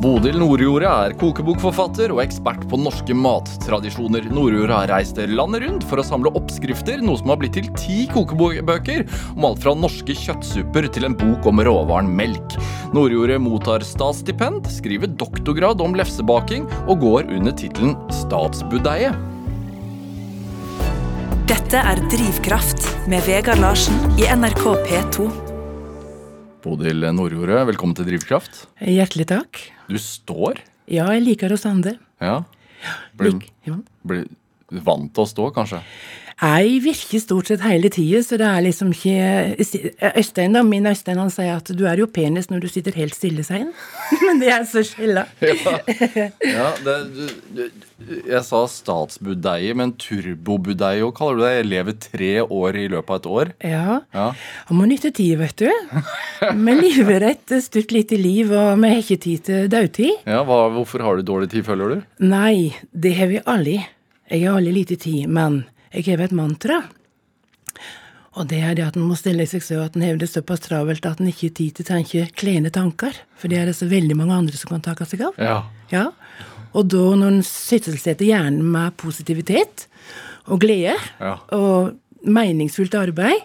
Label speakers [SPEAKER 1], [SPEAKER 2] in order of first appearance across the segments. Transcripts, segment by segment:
[SPEAKER 1] Bodil Nordjordet er kokebokforfatter og ekspert på norske mattradisjoner. Nordjordet har reist landet rundt for å samle oppskrifter, noe som har blitt til ti kokebøker om alt fra norske kjøttsupper til en bok om råvaren melk. Nordjordet mottar statsstipend, skriver doktorgrad om lefsebaking og går under tittelen Statsbudeie.
[SPEAKER 2] Dette er Drivkraft med Vegard Larsen i NRK P2.
[SPEAKER 1] Bodil Nordjordet, velkommen til Drivkraft.
[SPEAKER 3] Hjertelig takk.
[SPEAKER 1] Du står?
[SPEAKER 3] Ja, jeg liker å stande.
[SPEAKER 1] Ja.
[SPEAKER 3] Blir, ja.
[SPEAKER 1] blir vant til å stå, kanskje?
[SPEAKER 3] Jeg virker stort sett hele tida, så det er liksom ikke Øystein, da, min Øystein, han sier at du er jo penest når du sitter helt stille, sier han. Men det er så skjella.
[SPEAKER 1] Ja, ja det, du, du, jeg sa statsbudeie, men turbobudeie òg kaller du det. Jeg lever tre år i løpet av et år.
[SPEAKER 3] Ja.
[SPEAKER 1] Ja.
[SPEAKER 3] Han må nytte tid, vet du. Med lever et stutt lite liv, og vi har ikke tid til dødtid.
[SPEAKER 1] Ja, hva, Hvorfor har du dårlig tid, føler du?
[SPEAKER 3] Nei, det har vi alle. Jeg har alle lite tid, men jeg har et mantra. Og det er det at en må stille seg så at en hever det såpass travelt at en ikke har tid til å tenke klene tanker. For det er det så veldig mange andre som kan ta seg av.
[SPEAKER 1] Ja.
[SPEAKER 3] Ja. Og da når en sysselsetter hjernen med positivitet og glede
[SPEAKER 1] Ja.
[SPEAKER 3] og meningsfullt arbeid,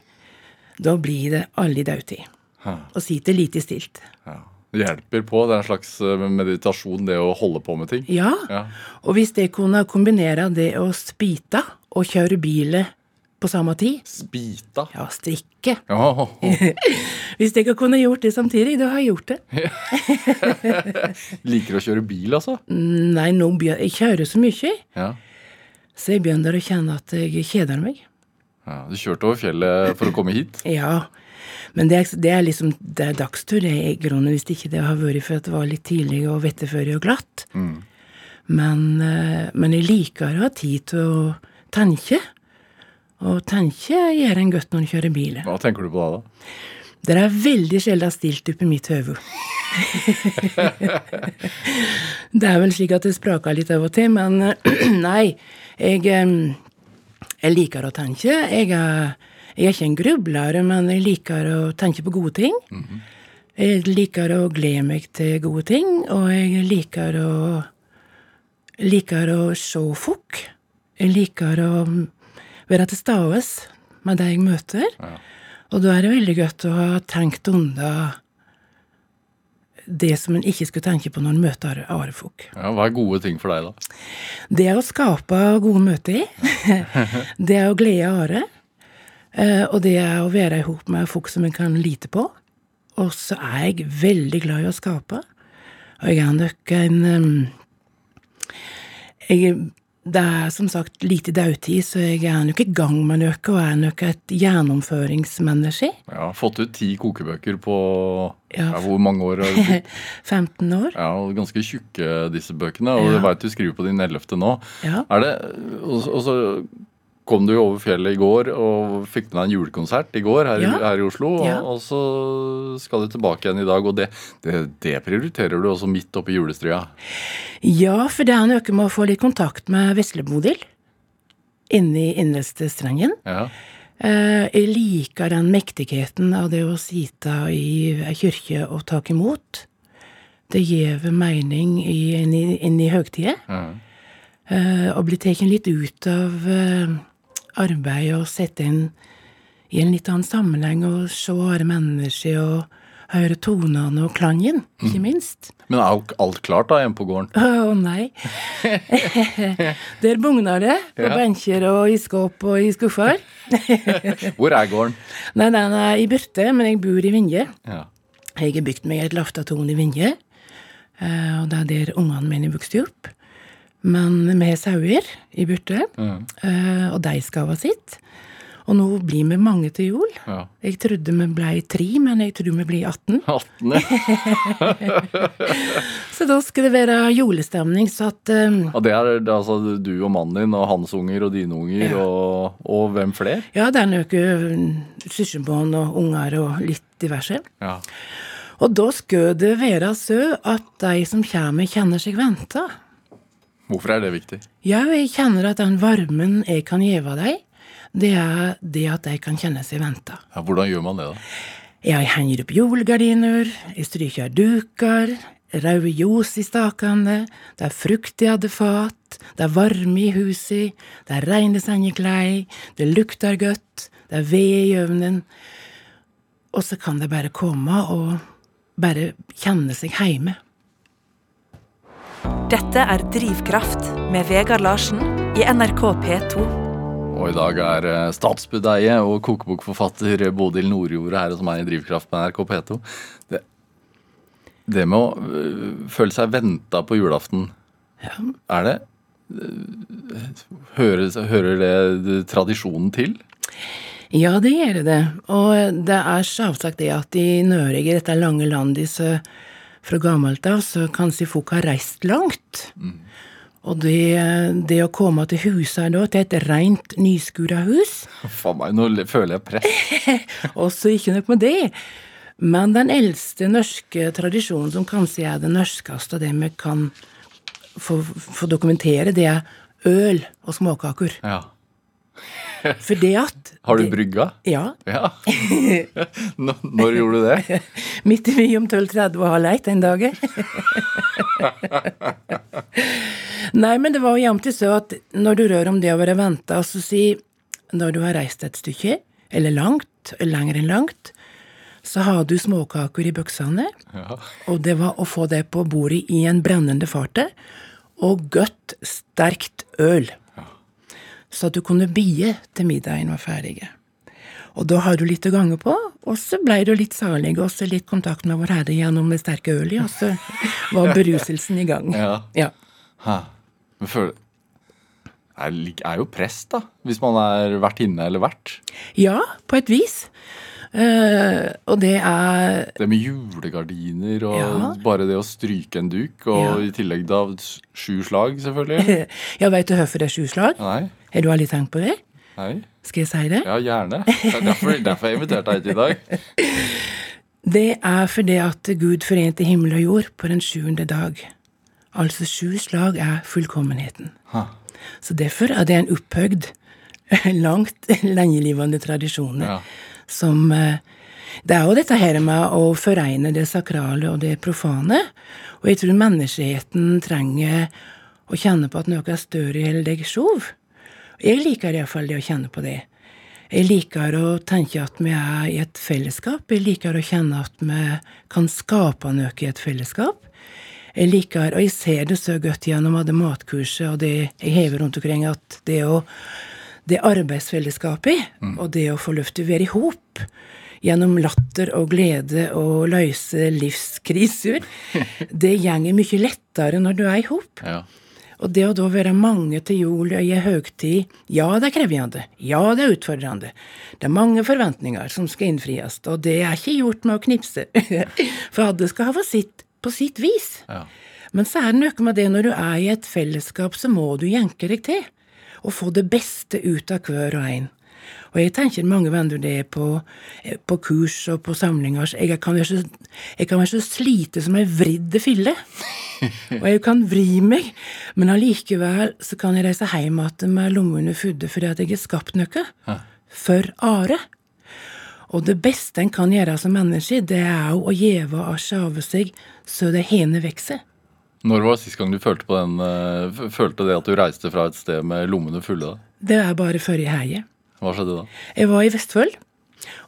[SPEAKER 3] da blir det alle i dødtid.
[SPEAKER 1] Ja.
[SPEAKER 3] Og sitter lite stilt.
[SPEAKER 1] ja. Det hjelper på. Det er en slags eh, meditasjon, det å holde på med ting.
[SPEAKER 3] Ja.
[SPEAKER 1] Ja.
[SPEAKER 3] Og hvis det kunne kombinere det å spite og kjøre bilet på samme tid
[SPEAKER 1] Spita.
[SPEAKER 3] Ja, strikke.
[SPEAKER 1] Ja.
[SPEAKER 3] Hvis jeg ikke kunne gjort det samtidig, da har jeg gjort det.
[SPEAKER 1] Liker å kjøre bil, altså?
[SPEAKER 3] Nei, nå jeg kjører så mye,
[SPEAKER 1] Ja.
[SPEAKER 3] så jeg begynner å kjenne at jeg kjeder meg.
[SPEAKER 1] ja. Du kjørte over fjellet for å komme hit?
[SPEAKER 3] Ja, men det er, det er liksom det er dagstur, det er i grunnen, hvis ikke det har vært for at det var litt tidlig og vetteførig og glatt. Men, eh, men jeg liker å ha tid til å tenke. Og tenke gjør en godt når en kjører bil.
[SPEAKER 1] Hva tenker du på da? da?
[SPEAKER 3] Det er veldig sjelden stilt oppi mitt høve. det er vel slik at det spraker litt av og til, men nei. Jeg, jeg liker å tenke. Jeg er, jeg er ikke en grubler, men jeg liker å tenke på gode ting. Jeg liker å glede meg til gode ting, og jeg liker å liker å se folk. Jeg liker å være til stede med de jeg møter. Og da er det veldig godt å ha tenkt unna det som en ikke skulle tenke på når en møter andre folk.
[SPEAKER 1] Ja, hva er gode ting for deg, da?
[SPEAKER 3] Det er å skape gode møter i. det er å glede andre. Eh, Og det er å være i hop med folk som en kan lite på. Og så er jeg veldig glad i å skape. Og jeg er nok en jeg, Det er som sagt lite dautid, så jeg er nok i gang med noe, og er nok et gjennomføringsmenneske.
[SPEAKER 1] Ja, Fått ut ti kokebøker på
[SPEAKER 3] Ja.
[SPEAKER 1] ja, hvor mange år? har du
[SPEAKER 3] 15 år.
[SPEAKER 1] Ja, og Ganske tjukke, disse bøkene. Og
[SPEAKER 3] Ja.
[SPEAKER 1] du veit du skriver på din ellevte nå.
[SPEAKER 3] Ja.
[SPEAKER 1] Er det, og, og så kom du over fjellet i går og fikk med deg en julekonsert i går her, i-
[SPEAKER 3] Ja.
[SPEAKER 1] her i Oslo. Og,
[SPEAKER 3] Ja.
[SPEAKER 1] og så skal du tilbake igjen i dag, og det, det, det prioriterer du også midt oppi julestria.
[SPEAKER 3] Ja, for det er noe med å få litt kontakt med Veslebodil inni innerste strengen.
[SPEAKER 1] Ja.
[SPEAKER 3] Eh, Jeg liker den mektigheten av det å sitte i ei kirke og ta imot. Det gir mening i- inn i, inn i høgtider.
[SPEAKER 1] Mm.
[SPEAKER 3] Eh, Og bli tatt litt ut av eh, arbeidet og sette inn i en litt annen sammenheng og se andre mennesker og høre tonene og klangen, ikke minst.
[SPEAKER 1] Men er alt, klart da hjemme på gården?
[SPEAKER 3] Å nei. Der bugner det på
[SPEAKER 1] Ja.
[SPEAKER 3] benker og i skåp og i skuffer.
[SPEAKER 1] Hvor er gården?
[SPEAKER 3] Nei, den er i Byrte, men jeg bor i Vinje.
[SPEAKER 1] Ja.
[SPEAKER 3] Jeg har bygd meg et laftatorn i Vinje, eh, og det er der ungene mine vokste opp. Men med sauer i Byrte, eh, og de skal sitt. Og nå blir vi mange til jul.
[SPEAKER 1] ja.
[SPEAKER 3] Jeg trodde vi ble tre, men jeg tror vi blir 18.
[SPEAKER 1] 18, ja.
[SPEAKER 3] Så da skal det være julestemning, så at um,
[SPEAKER 1] Og det er altså du og mannen din og hans unger og dine unger
[SPEAKER 3] Ja.
[SPEAKER 1] og, og hvem flere?
[SPEAKER 3] Ja, det er noe søskenbarn og unger og litt diverse.
[SPEAKER 1] Ja.
[SPEAKER 3] Og da skal det være så at de som kommer, kjenner seg venta.
[SPEAKER 1] Hvorfor er det viktig?
[SPEAKER 3] Ja, jeg kjenner at den varmen jeg kan gi deg, det er det at de kan kjenne seg venta.
[SPEAKER 1] Ja, hvordan gjør man det, da?
[SPEAKER 3] Jeg henger opp julegardiner, jeg stryker duker, røde ljos i stakene, det er frukt i alle fat, det er varme i huset, det er reine sengeklær, det lukter godt, det er ved i ovnen, og så kan det bare komme og bare kjenne seg heime.
[SPEAKER 2] Dette er Drivkraft med Vegard Larsen i NRK P2.
[SPEAKER 1] Og i dag er eh, statsbudeie og kokebokforfatter Bodil Nordjordet her som er i Drivkraft med NRK P2. Det, det med å øh, føle seg venta på julaften, er det øh, hører, hører det tradisjonen til?
[SPEAKER 3] Ja, det gjør det. Og det er selvsagt det at i Norge, dette lange landet, så fra gammelt av, så kanskje folk har reist langt. Og det, det å komme til huset da, til et rent nyskura hus
[SPEAKER 1] Faen meg, nå føler jeg press.
[SPEAKER 3] Også ikke nok med det. Men den eldste norske tradisjonen, som kanskje er den norskeste, og det vi kan få, få dokumentere, det er øl og småkaker.
[SPEAKER 1] Ja.
[SPEAKER 3] For det at
[SPEAKER 1] Har du brygga?
[SPEAKER 3] Ja.
[SPEAKER 1] Ja. Når, Når gjorde du det?
[SPEAKER 3] Midt i mellom om 12.30 og halv ett en dag. Nei, men det var jo jevnt så at når du rør om det å være venta, så si når du har reist et stykke, eller langt, lenger enn langt, så har du småkaker i buksene.
[SPEAKER 1] Ja.
[SPEAKER 3] og det var å få det på bordet i en brennende farte, og godt, sterkt øl. Så at du kunne bie til middagen var ferdig. Og da har du litt å gange på, og så blei du litt salig, og så litt kontakt med Vår Herre gjennom det sterke ølet, og så var beruselsen i gang.
[SPEAKER 1] Ja.
[SPEAKER 3] Ja.
[SPEAKER 1] Hæ. Men føler er, lik- er jo prest, da. Hvis man er vertinne eller vert.
[SPEAKER 3] Ja, på et vis. Eh, og det er
[SPEAKER 1] Det med julegardiner og
[SPEAKER 3] Ja.
[SPEAKER 1] bare det å stryke en duk, og
[SPEAKER 3] Ja.
[SPEAKER 1] i tillegg da sju slag, selvfølgelig.
[SPEAKER 3] Ja, veit du hvorfor det er sju slag?
[SPEAKER 1] Nei?
[SPEAKER 3] Har du aldri tenkt på det?
[SPEAKER 1] Nei?
[SPEAKER 3] Skal jeg si det?
[SPEAKER 1] Ja, gjerne. Det er derfor, derfor jeg inviterte deg hit i dag.
[SPEAKER 3] Det er fordi at Gud forente himmel og jord på den sjuende dag. Altså sju slag er fullkommenheten.
[SPEAKER 1] Ha.
[SPEAKER 3] Så derfor er det en opphøgd, langt lengelivende tradisjon.
[SPEAKER 1] Ja.
[SPEAKER 3] Som eh, Det er jo dette her med å foregne det sakrale og det profane. Og jeg tror menneskeheten trenger å kjenne på at noe er større enn deg sjov. Jeg liker iallfall det å kjenne på det. Jeg liker å tenke at vi er i et fellesskap. Jeg liker å kjenne at vi kan skape noe i et fellesskap. Jeg liker, og jeg ser det så godt gjennom alle matkurset og det jeg hever rundt omkring, at det å det arbeidsfellesskapet, og det å få lov til å være i hop gjennom latter og glede og løse livskriser, det gjenger mye lettere når du er i hop.
[SPEAKER 1] Ja.
[SPEAKER 3] Og det å da være mange til jul og i høgtid, ja, det er krevende. Ja, det er utfordrende. Det er mange forventninger som skal innfries, og det er ikke gjort med å knipse. For alle skal ha sitt på sitt vis.
[SPEAKER 1] Ja.
[SPEAKER 3] Men så er det noe med det når du er i et fellesskap, så må du jenke deg til. Og få det beste ut av hver og en. Og jeg tenker mange venner det på, eh, på kurs og på samlinger. Jeg kan være så, jeg kan være så slite som ei vridd fille. Og jeg kan vri meg, men allikevel så kan jeg reise hjem igjen med lommene fulle fordi at jeg har skapt noe. For are. Og det beste en kan gjøre som menneske, det er jo å gjeve og sjave seg så det hene vokser.
[SPEAKER 1] Når var det sist gang du følte på den eh, Følte det at du reiste fra et sted med lommene fulle? da?
[SPEAKER 3] Det er bare før i helga.
[SPEAKER 1] Hva skjedde da?
[SPEAKER 3] Jeg var i Vestfold,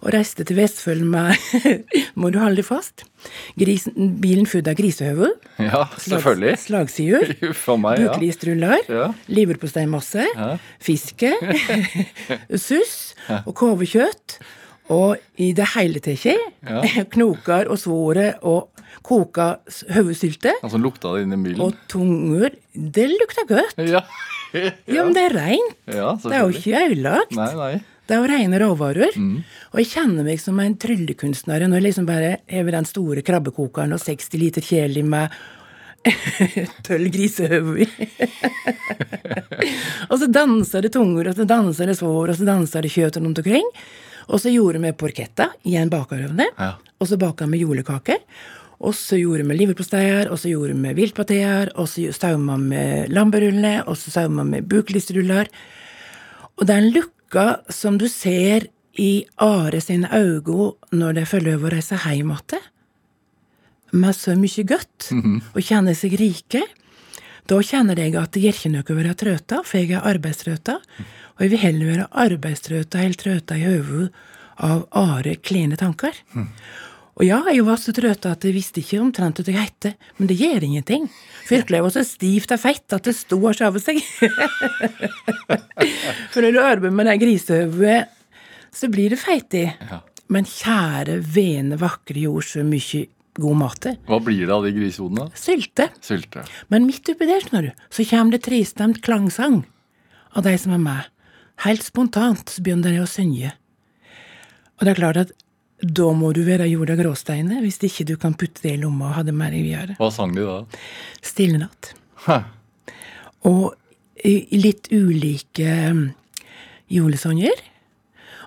[SPEAKER 3] og reiste til Vestfold med Må du holde deg fast? Grisen, bilen full av grisehøvel.
[SPEAKER 1] Ja, selvfølgelig.
[SPEAKER 3] Slagsider.
[SPEAKER 1] A ja.
[SPEAKER 3] Buklistruller.
[SPEAKER 1] Ja.
[SPEAKER 3] Leverposteimasse.
[SPEAKER 1] Ja.
[SPEAKER 3] Fiske. Suss. Og kåvekjøtt. Og i det hele tatt
[SPEAKER 1] Ja.
[SPEAKER 3] knoker og svore og koka
[SPEAKER 1] hodesylte. Altså lukta det inn i bilen.
[SPEAKER 3] Og tunger. Det lukter godt.
[SPEAKER 1] Ja.
[SPEAKER 3] Ja, men det er reint.
[SPEAKER 1] ja,
[SPEAKER 3] Det er jo ikke ødelagt.
[SPEAKER 1] Nei, nei.
[SPEAKER 3] Det er jo rene råvarer.
[SPEAKER 1] Mm.
[SPEAKER 3] Og jeg kjenner meg som en tryllekunstner når jeg liksom bare hever den store krabbekokeren og 60 liter kjeli med tølv grisehøve i. og så danser det tunger, og så danser det svår, og så danser det kjøtt rundt omkring. Og så gjorde vi porchetta i en bakerovn.
[SPEAKER 1] Ja.
[SPEAKER 3] Og så baka vi julekaker. Og så gjorde vi leverposteier, og så gjorde vi viltpateer, og så sauma vi lamberullene, og så sauma vi buklistruller. Og den lukka som du ser i Are sine øyne når de får lov å reise hjem igjen, med så mye godt, og kjenner seg rike, da kjenner jeg at det gjør ikke noe å være trøtta, for jeg er arbeidstrøta. Og jeg vil heller være arbeidstrøta eller trøta i hodet av are klene tanker. Og ja, jeg var så trøta at jeg visste ikke omtrent hva jeg hette, men det gjør ingenting. For jeg var så stivt og feit at det sto og sjavet seg. For når du arbeider med det grisehodet, så blir det feit i.
[SPEAKER 1] Ja.
[SPEAKER 3] Men kjære, vene, vakre jord, så mye god mat det.
[SPEAKER 1] Hva blir det av de grisehodene?
[SPEAKER 3] Sylte.
[SPEAKER 1] Sylte.
[SPEAKER 3] Men midt oppi der, skjønner så kommer det trestemt klangsang av de som er med. Helt spontant begynner de å synge. Og det er klart at da må du være jorda gråsteine, hvis ikke du kan putte det i lomma og ha det med deg videre.
[SPEAKER 1] Hva sang du da?
[SPEAKER 3] Stille natt.
[SPEAKER 1] Hæ.
[SPEAKER 3] Og litt ulike um, julesanger.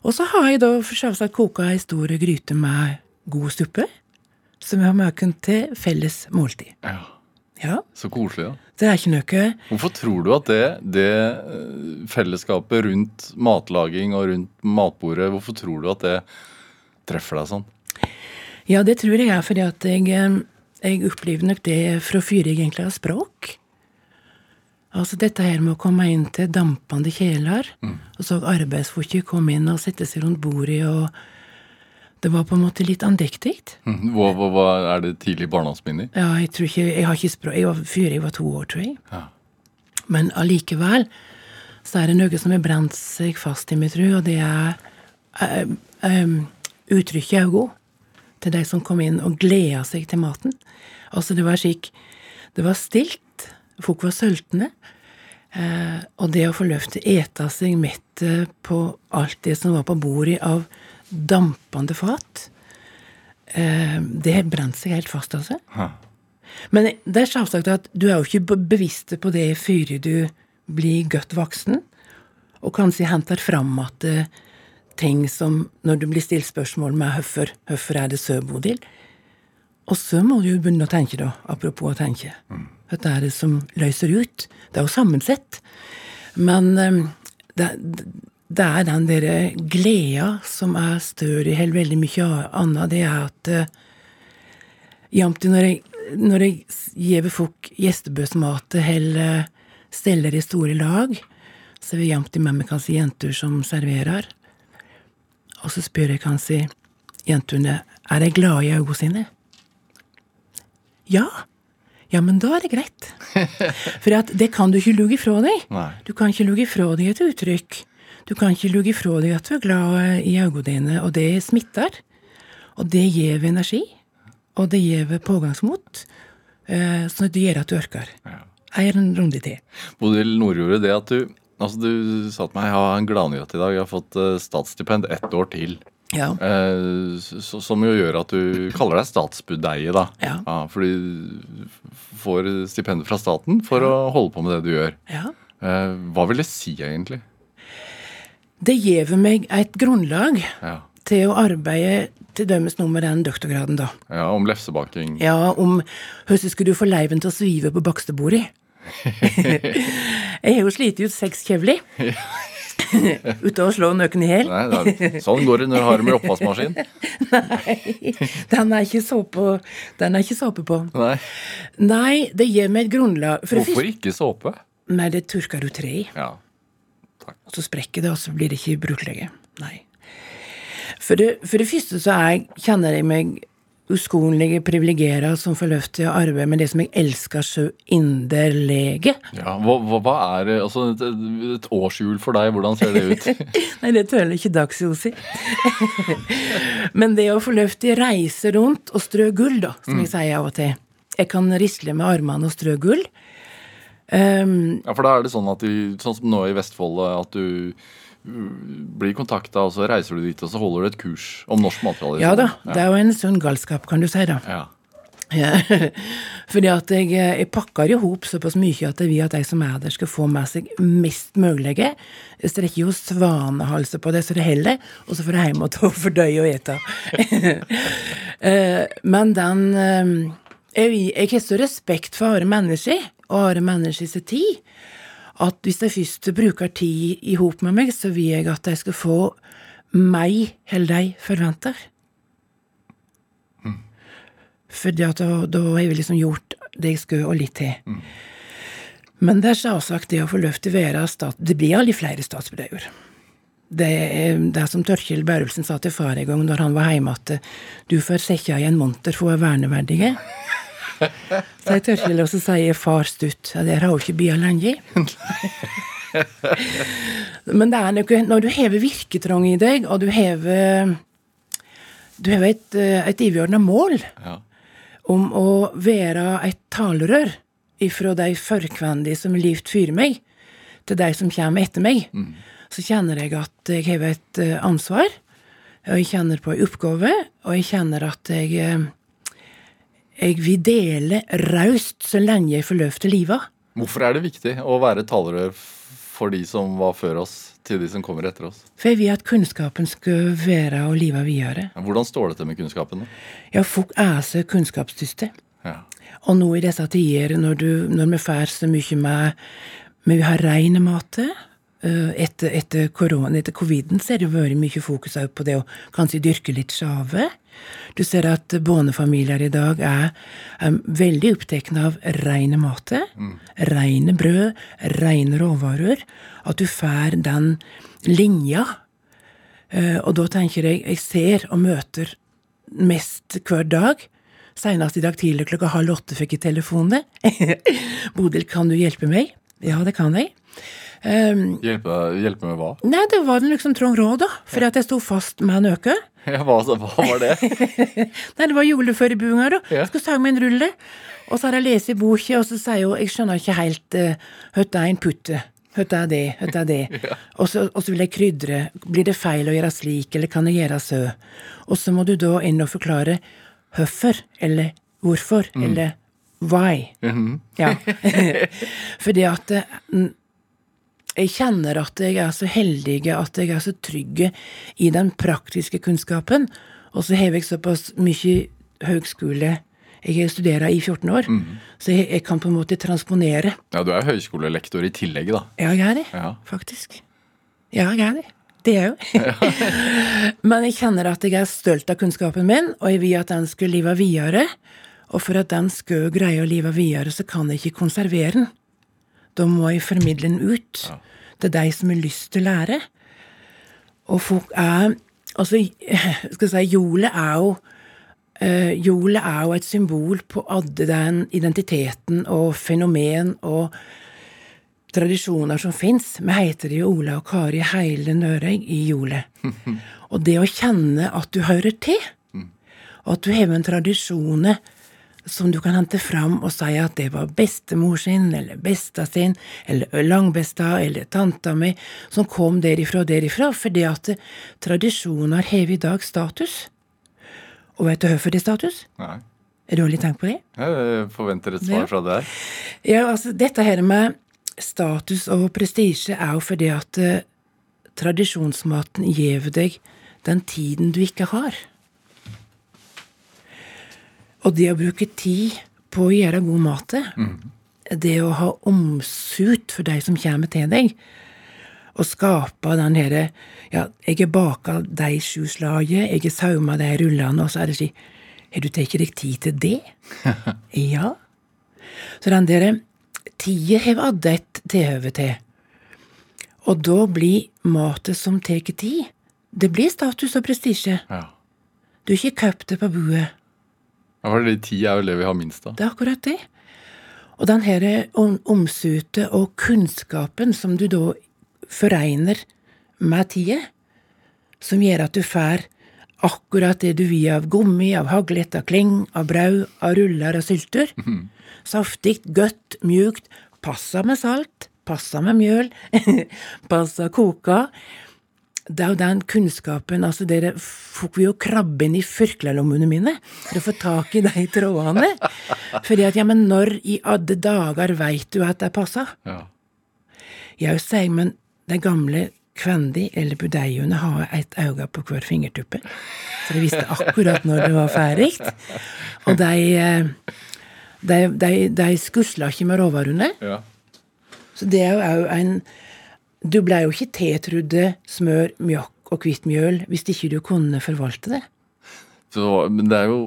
[SPEAKER 3] Og så har jeg da selvsagt koka ei stor gryte med god suppe, som jeg har maken til felles måltid.
[SPEAKER 1] Ja.
[SPEAKER 3] Ja,
[SPEAKER 1] Så koselig, da.
[SPEAKER 3] det er ikke noe
[SPEAKER 1] Hvorfor tror du at det, det eh, fellesskapet rundt matlaging og rundt matbordet, hvorfor tror du at det treffer deg sånn?
[SPEAKER 3] Ja, det tror jeg er fordi at jeg, eh, jeg opplever nok det fra før jeg egentlig har språk. Altså dette her med å komme inn til dampende kjeler, og så arbeidsfolket komme inn og sette seg rundt bordet, og det var på en måte litt andektig.
[SPEAKER 1] Mhm. Hva, hva, hva Er det tidlig barndomsminner?
[SPEAKER 3] Ja, jeg tror ikke, jeg har ikke språk, jeg var fire, jeg var to år, tror jeg.
[SPEAKER 1] Ja.
[SPEAKER 3] Men allikevel så er det noe som har brent seg fast i mitt tru, og det er um, eh, uttrykket øynene til de som kom inn og gleda seg til maten. Altså, det var slik Det var stilt, folk var sultne. Eh, og det å få lov til å ete seg mett på alt det som var på bordet av dampende fat, eh, det brant seg helt fast, altså.
[SPEAKER 1] Hæ.
[SPEAKER 3] Men det er selvsagt at du er jo ikke bevisst på det før du blir godt voksen, og kanskje henter fram at eh, ting som når du blir stilt spørsmål med hvorfor, hvorfor er det så, Bodil? Og så må du jo begynne å tenke, da, apropos å tenke. Hva er det som løser ut? Det er jo sammensett. Men eh, det, det er den derre gleda som er større enn veldig mye annet. Det er at uh, Jamt når jeg, når jeg gir folk gjestebøsmat eller steller i store lag, så er det jamt med meg kanskje jenter som serverer. Og så spør jeg kanskje jentene er de glade i øynene sine. Ja. Ja, men da er det greit. For at det kan du ikke lugge fra deg.
[SPEAKER 1] Nei.
[SPEAKER 3] Du kan ikke lugge fra deg et uttrykk. Du kan ikke lugge fra deg at du er glad i øynene dine, og det smitter. Og det gir energi, og det gir pågangsmot, sånn så det gjør at du orker. En runde til.
[SPEAKER 1] Bodil Nordjordet, det at du Altså, Du sa til meg jeg har en gladnyhet i dag. Jeg har fått eh, statsstipend ett år til.
[SPEAKER 3] Ja.
[SPEAKER 1] Eh, så, som jo gjør at du kaller deg statsbudeie, da.
[SPEAKER 3] Ja.
[SPEAKER 1] fordi du får stipendet fra staten for å holde på med det du gjør.
[SPEAKER 3] ja.
[SPEAKER 1] Eh, hva vil det si, egentlig?
[SPEAKER 3] Det gir meg et grunnlag
[SPEAKER 1] Ja,
[SPEAKER 3] til å arbeide til dømes nå med den doktorgraden, da.
[SPEAKER 1] ja Om lefsebaking.
[SPEAKER 3] Ja, om hvordan skulle du få leiven til å svive på bakstebordet? jeg har jo slitt ut seks kjevler. Uten å slå noen i hjel.
[SPEAKER 1] Sånn går det når du har det med oppvaskmaskin.
[SPEAKER 3] Nei, den er ikke såpe, den er ikke såpe på.
[SPEAKER 1] Nei.
[SPEAKER 3] Nei, det gir meg et grunnlag for
[SPEAKER 1] Hvorfor ikke såpe?
[SPEAKER 3] Nei, det tørker du tre i.
[SPEAKER 1] Ja.
[SPEAKER 3] Og så sprekker det, og så blir det ikke brukt lenger. Nei. For det, for det første så er, kjenner jeg meg uskonlige privilegert som får lov til å arbeide med det som jeg elsker så inderlig.
[SPEAKER 1] ja hva, hva, er altså, et, et årshjul for deg? Hvordan ser det ut?
[SPEAKER 3] Nei, det tøler ikke Dagsjosi. Men det å få lov til å reise rundt og strø gull, da, som jeg sier av og til. Jeg kan risle med armene og strø gull. Um,
[SPEAKER 1] Ja, for da er det sånn at du, sånn som nå i Vestfold, at du uh, blir kontakta, og så reiser du dit, og så holder du et kurs om norsk mattradisjon.
[SPEAKER 3] ja da, det er jo en sånn galskap, kan du si, da.
[SPEAKER 1] Ja.
[SPEAKER 3] Ja. Fordi at jeg, jeg pakker i hop såpass mye at jeg vil at de som er der, skal få med seg mest mulig. Jeg strekker jo svanehalser på det så det heller, og så får jeg hjem og ta fordøye og ete. Eh, Men den eh, Jeg, jeg har så respekt for andre mennesker, og andre menneskers tid, at hvis jeg først bruker tid i hop med meg, så vil jeg at de skal få meg eller de forventer. For da, da har jeg liksom gjort det jeg skulle, og litt til. Men det er selvsagt det å få lov til å være stat... Det blir aldri flere statsbrødre. Det er det som Tørkjell Børrelsen sa til far en gang når han var hjemme, at du får sette i en monter for å være verneverdige. Sier jeg tør ikke sier far stutt ja, der har jo ikke bia lenge. Men det er noe Når du hever virketrang i deg, og du hever Du hever et, et overordna mål
[SPEAKER 1] Ja.
[SPEAKER 3] om å være et talerør ifra de førkvendige som livt fyrer meg, til de som kommer etter meg, så kjenner jeg at jeg har et eh, ansvar, og jeg kjenner på en oppgave, og jeg kjenner at jeg eh, jeg vil dele raust så lenge jeg får lov til livet.
[SPEAKER 1] Hvorfor er det viktig å være talerør for de som var før oss, til de som kommer etter oss?
[SPEAKER 3] For jeg vil at kunnskapen skal være og live videre.
[SPEAKER 1] Hvordan står det til med kunnskapen?
[SPEAKER 3] Ja, folk er så kunnskapsdyste.
[SPEAKER 1] Ja.
[SPEAKER 3] Og nå i disse tider, når, du, når vi får så mye med Vi har rein mat eh, etter, etter korona, etter coviden, så har det vært mye fokus på det å kanskje dyrke litt sjave. Du ser at bondefamilier i dag er, er veldig opptatt av reine mat. Reine brød, reine råvarer. At du får den linja. Uh, og da tenker jeg Jeg ser og møter mest hver dag. Senest i dag tidlig klokka halv åtte fikk jeg telefonen. Bodil, kan du hjelpe meg? Ja, det kan jeg. Um,
[SPEAKER 1] Hjelpe, hjelpe med hva?
[SPEAKER 3] nei, det var den liksom Trond Råd, da. For at jeg sto fast med en øke.
[SPEAKER 1] Ja, hva, hva var det?
[SPEAKER 3] Nei, det var juleførebuinga, da.
[SPEAKER 1] Ja.
[SPEAKER 3] Skulle sage meg en rulle. Og så har jeg lest i boka, og så sier hun Jeg skjønner ikke helt uh, Høtta er en putte. Høtta er det, høtta er det. og, så, og så vil jeg krydre. Blir det feil å gjøre slik, eller kan jeg gjøre så? Og så må du da inn og forklare hvorfor, eller hvorfor, eller why. Ja. Fordi at eh, jeg kjenner at jeg er så heldig, at jeg er så trygg i den praktiske kunnskapen. Og så har jeg såpass mye høgskole Jeg har studert i 14 år, så jeg, jeg kan på en måte transponere.
[SPEAKER 1] Ja, Du er høyskolelektor i tillegg, da.
[SPEAKER 3] Ja, jeg er det,
[SPEAKER 1] Ja.
[SPEAKER 3] faktisk. Ja, jeg er det. Det er jeg jo. Men jeg kjenner at jeg er stolt av kunnskapen min, og jeg vil at den skal leve videre. Og for at den skal greie å leve videre, så kan jeg ikke konservere den. Da må jeg formidle den ut til de som har lyst til å lære. Og folk er Altså, skal jeg si, jolet er jo Uh, Jolet er jo et symbol på alle den identiteten og fenomen og tradisjoner som fins. Vi heter jo Ola og Kari hele Nørøy i jolet. Og det å kjenne at du hører til, og at du har en tradisjon som du kan hente fram og si at det var bestemor sin, eller besta sin, eller langbesta, eller tanta mi, som kom derifra og derifra, fordi at tradisjoner har i dag status. Og vet du hvorfor det er status?
[SPEAKER 1] Nei.
[SPEAKER 3] Er du aldri tenkt på det?
[SPEAKER 1] Jeg forventer et
[SPEAKER 3] Ja.
[SPEAKER 1] svar fra deg.
[SPEAKER 3] Ja, altså, dette her med status og prestisje er jo fordi at uh, tradisjonsmaten gir deg den tiden du ikke har. Og det å bruke tid på å gjøre god mat, det å ha omsut for de som kommer til deg, og skape den herre Ja, jeg har baka de sju slaget, jeg har sauma de rullene, og så er det slik Har du tatt deg tid til det? ja. Så den der tida har alle et tilhøve til. Og da blir matet som tar tid, det blir status og prestisje.
[SPEAKER 1] Ja.
[SPEAKER 3] Du har ikke kjøpt det på buet.
[SPEAKER 1] Ja, for det ti er jo det vi har minst av.
[SPEAKER 3] Det er akkurat det. Og den her om- omsutet og kunnskapen som du da foregner med tida, som gjør at du får akkurat det du vil av gummi, av haglet, av kling, av brød, av ruller og sylter. Saftig, godt, mjukt, passa med salt, passa med mjøl, passa koka. Det er jo den kunnskapen altså dere, fikk vi jo krabbe inn i førklelommene mine for å få tak i de trådene. Fordi at, ja, men når i alle dager veit du at det passer?
[SPEAKER 1] Ja.
[SPEAKER 3] Jeg sier, men de gamle kvendi, eller budeiene, har et øye på hver fingertuppe. Så de visste akkurat når det var ferdig. Og de, eh, de, de, de skusla ikke med råvarene.
[SPEAKER 1] ja.
[SPEAKER 3] Så det er jo òg en Du blei jo ikke tetrudde, smør, mjøkk og hvitt mjøl hvis ikke du kunne forvalte det.
[SPEAKER 1] Så, men det er jo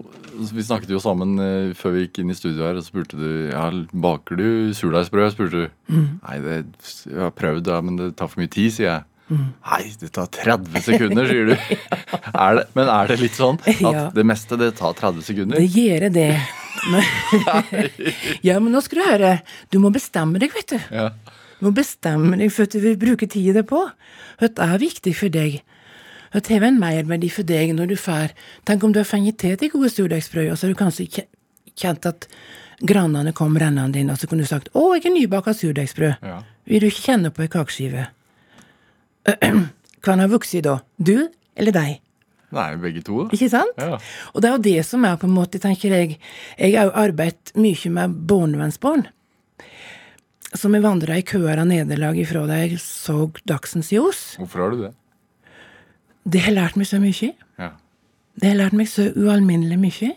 [SPEAKER 1] Vi snakket jo sammen eh, før vi gikk inn i studio her, og så spurte du ja, baker du surdeigsbrød. spurte du. Nei, det, jeg har prøvd, ja, men det tar for mye tid, sier jeg. Nei, det tar 30 sekunder, sier du. er det, men er det litt sånn at
[SPEAKER 3] Ja.
[SPEAKER 1] det meste det tar 30 sekunder?
[SPEAKER 3] Det gjør det. Men, ja, men nå skal du høre. Du må bestemme deg, vet du.
[SPEAKER 1] Ja.
[SPEAKER 3] Må bestemme deg for at du vil bruke tida på. Hva er viktig for deg? Hva har en merverdi for deg når du får Tenk om du har fått til de gode surdeigsbrød, og så har du kanskje kjent at grannene kom rennende inn, og så kunne du sagt 'Å, jeg har nybaka surdeigsbrød'.
[SPEAKER 1] Ja.
[SPEAKER 3] Vil du ikke kjenne på ei kakeskive? Hvem har vokst da? Du eller deg?
[SPEAKER 1] Nei, begge to.
[SPEAKER 3] Ikke sant?
[SPEAKER 1] Ja.
[SPEAKER 3] Og det er jo det som er på en måte, tenker jeg Jeg har jo arbeidet mye med barnevernsbarn. Som jeg vandra i køer av nederlag ifra da jeg så dagsens ljos.
[SPEAKER 1] Hvorfor har du det?
[SPEAKER 3] Det har lært meg så mye.
[SPEAKER 1] Ja.
[SPEAKER 3] Det har lært meg så ualminnelig mye.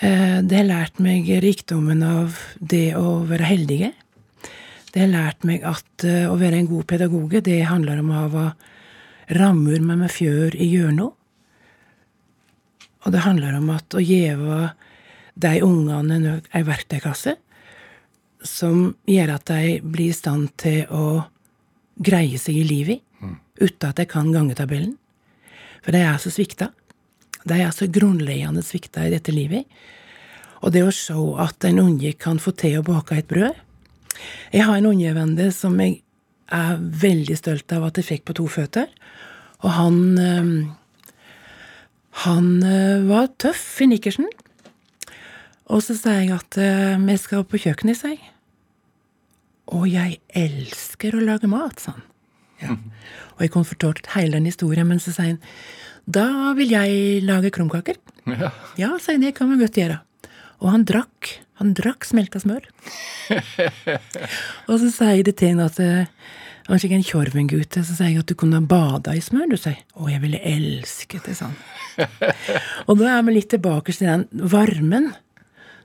[SPEAKER 3] Eh, Det har lært meg rikdommen av det å være heldige. Det har lært meg at eh, å være en god pedagoge, det handler om å ha rammer med med fjør i hjørnet. Og det handler om at å gjeve de ungene en- ei verktøykasse som gjør at de blir i stand til å greie seg i livet uten at de kan gangetabellen. For de er så svikta. De er så grunnleggende svikta i dette livet. Og det å se at en unge kan få til å bake et brød Jeg har en ungevende som jeg er veldig stolt av at jeg fikk på to føtter. Og han eh, Han eh, var tøff i nikkersen. Og så sa jeg at eh, vi skal på kjøkkenet, sa jeg. Og jeg elsker å lage mat, sa han. Ja. Og jeg kunne fortalt hele den historien, men så sa han da vil jeg lage krumkaker.
[SPEAKER 1] Ja.
[SPEAKER 3] Ja, sa jeg, det kan vi godt gjøre. Og han drakk. Han drakk smelta smør. og så sa jeg det til han at eh, han fikk en Tjorven-gutt. Så sa jeg at du kunne ha bada i smør, du, sa jeg. Å, jeg ville elsket det, han. og da er vi litt tilbake til den varmen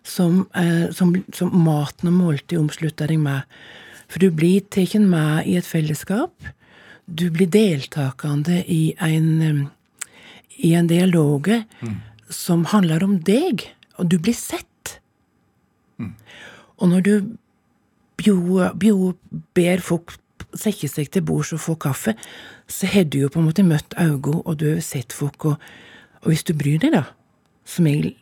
[SPEAKER 3] som, eh, som, som maten og måltidet omslutter deg med. For du blir tatt med i et fellesskap. Du blir deltakende i en, eh, i en dialog som handler om deg, og du blir sett. Og når du bjo, bjo ber folk sette seg til bords og få kaffe, så har du jo på en måte møtt øynene, og du har sett folk, og, og hvis du bryr deg, da, som jeg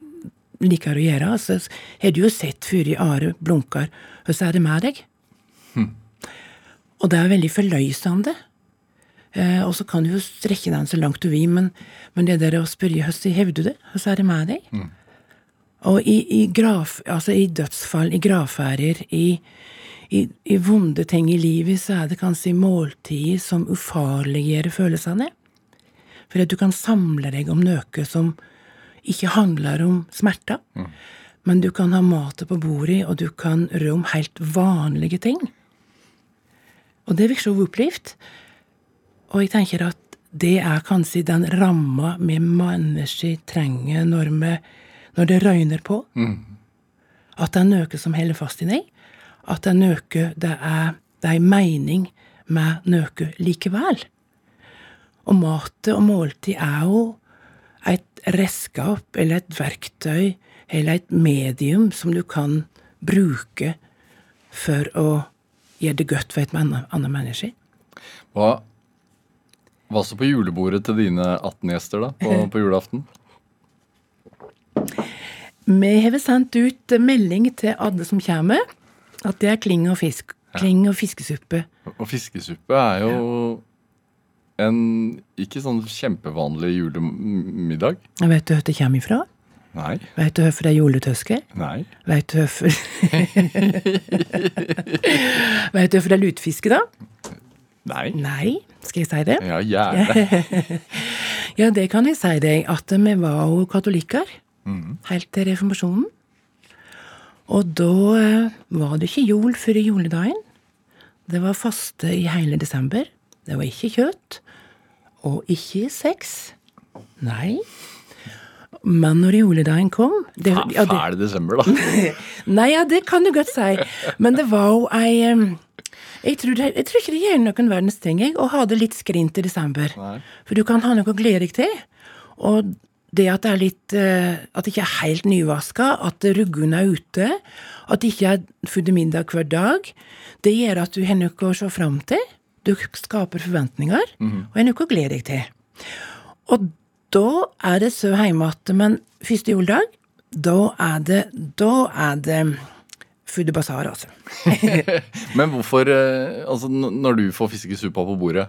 [SPEAKER 3] liker å gjøre, så har du jo sett før i Are blunker, så er det med deg. Og det er veldig forløsende. Eh, og så kan du jo strekke den så langt du vil, men, men det der å spørre hvordan hevder du det, hvordan er det med deg? Og i, i, graf, altså i dødsfall, i gravferder, i, i, i vonde ting i livet, så er det kanskje måltider som ufarliggjør følelsene. For at du kan samle deg om noe som ikke handler om smerter. Men du kan ha mat på bordet, og du kan rø om helt vanlige ting. Og det virker så opplevd. Og jeg tenker at det er kanskje den ramma vi mennesker trenger når, vi, når det røyner på. At det er noe som holder fast i deg. At det er noe det er, det er en mening med noe likevel. Og mat og måltid er jo et redskap eller et verktøy eller et medium som du kan bruke for å gjøre det godt for et annet menneske.
[SPEAKER 1] Hva, hva så på julebordet til dine 18 gjester da, på, på julaften?
[SPEAKER 3] Vi har sendt ut melding til alle som kommer, at det er kling og fisk. Kling og fiskesuppe.
[SPEAKER 1] Og fiskesuppe er jo en ikke sånn kjempevanlig julemiddag.
[SPEAKER 3] Vet du hvor det kommer ifra?
[SPEAKER 1] Nei.
[SPEAKER 3] Vet du hvorfor det er juletøske?
[SPEAKER 1] Nei.
[SPEAKER 3] Vet du hvorfor Vet du hvorfor det er lutfiske, da?
[SPEAKER 1] Nei.
[SPEAKER 3] Nei, skal jeg si det?
[SPEAKER 1] Ja, gjerne.
[SPEAKER 3] Ja, det kan jeg si deg, at vi var jo katolikker helt til reformasjonen. Og da eh, var det ikke jul før juledagen. Det var faste i hele desember. Det var ikke kjøtt. Og ikke sex. Nei. Men når juledagen kom det, ja, det,
[SPEAKER 1] Fæl desember, da.
[SPEAKER 3] Nei, ja, det kan du godt si. Men det var jo ei jeg tror, det, jeg tror ikke det gjør noen verdens ting jeg, å ha det litt skrint i desember.
[SPEAKER 1] Nei.
[SPEAKER 3] For du kan ha noe å glede deg til. Og det at det er litt eh, At det ikke er helt nyvaska, at ruggene er ute, at det ikke er fudd middag hver dag, det gjør at du har noe å se fram til. Du skaper forventninger, og en uke å glede deg til. Og da er det så hjemme at Men første juledag, da er det Da er det Food Bazaar, altså.
[SPEAKER 1] Men hvorfor eh, Altså, når du får fiskesuppa på bordet,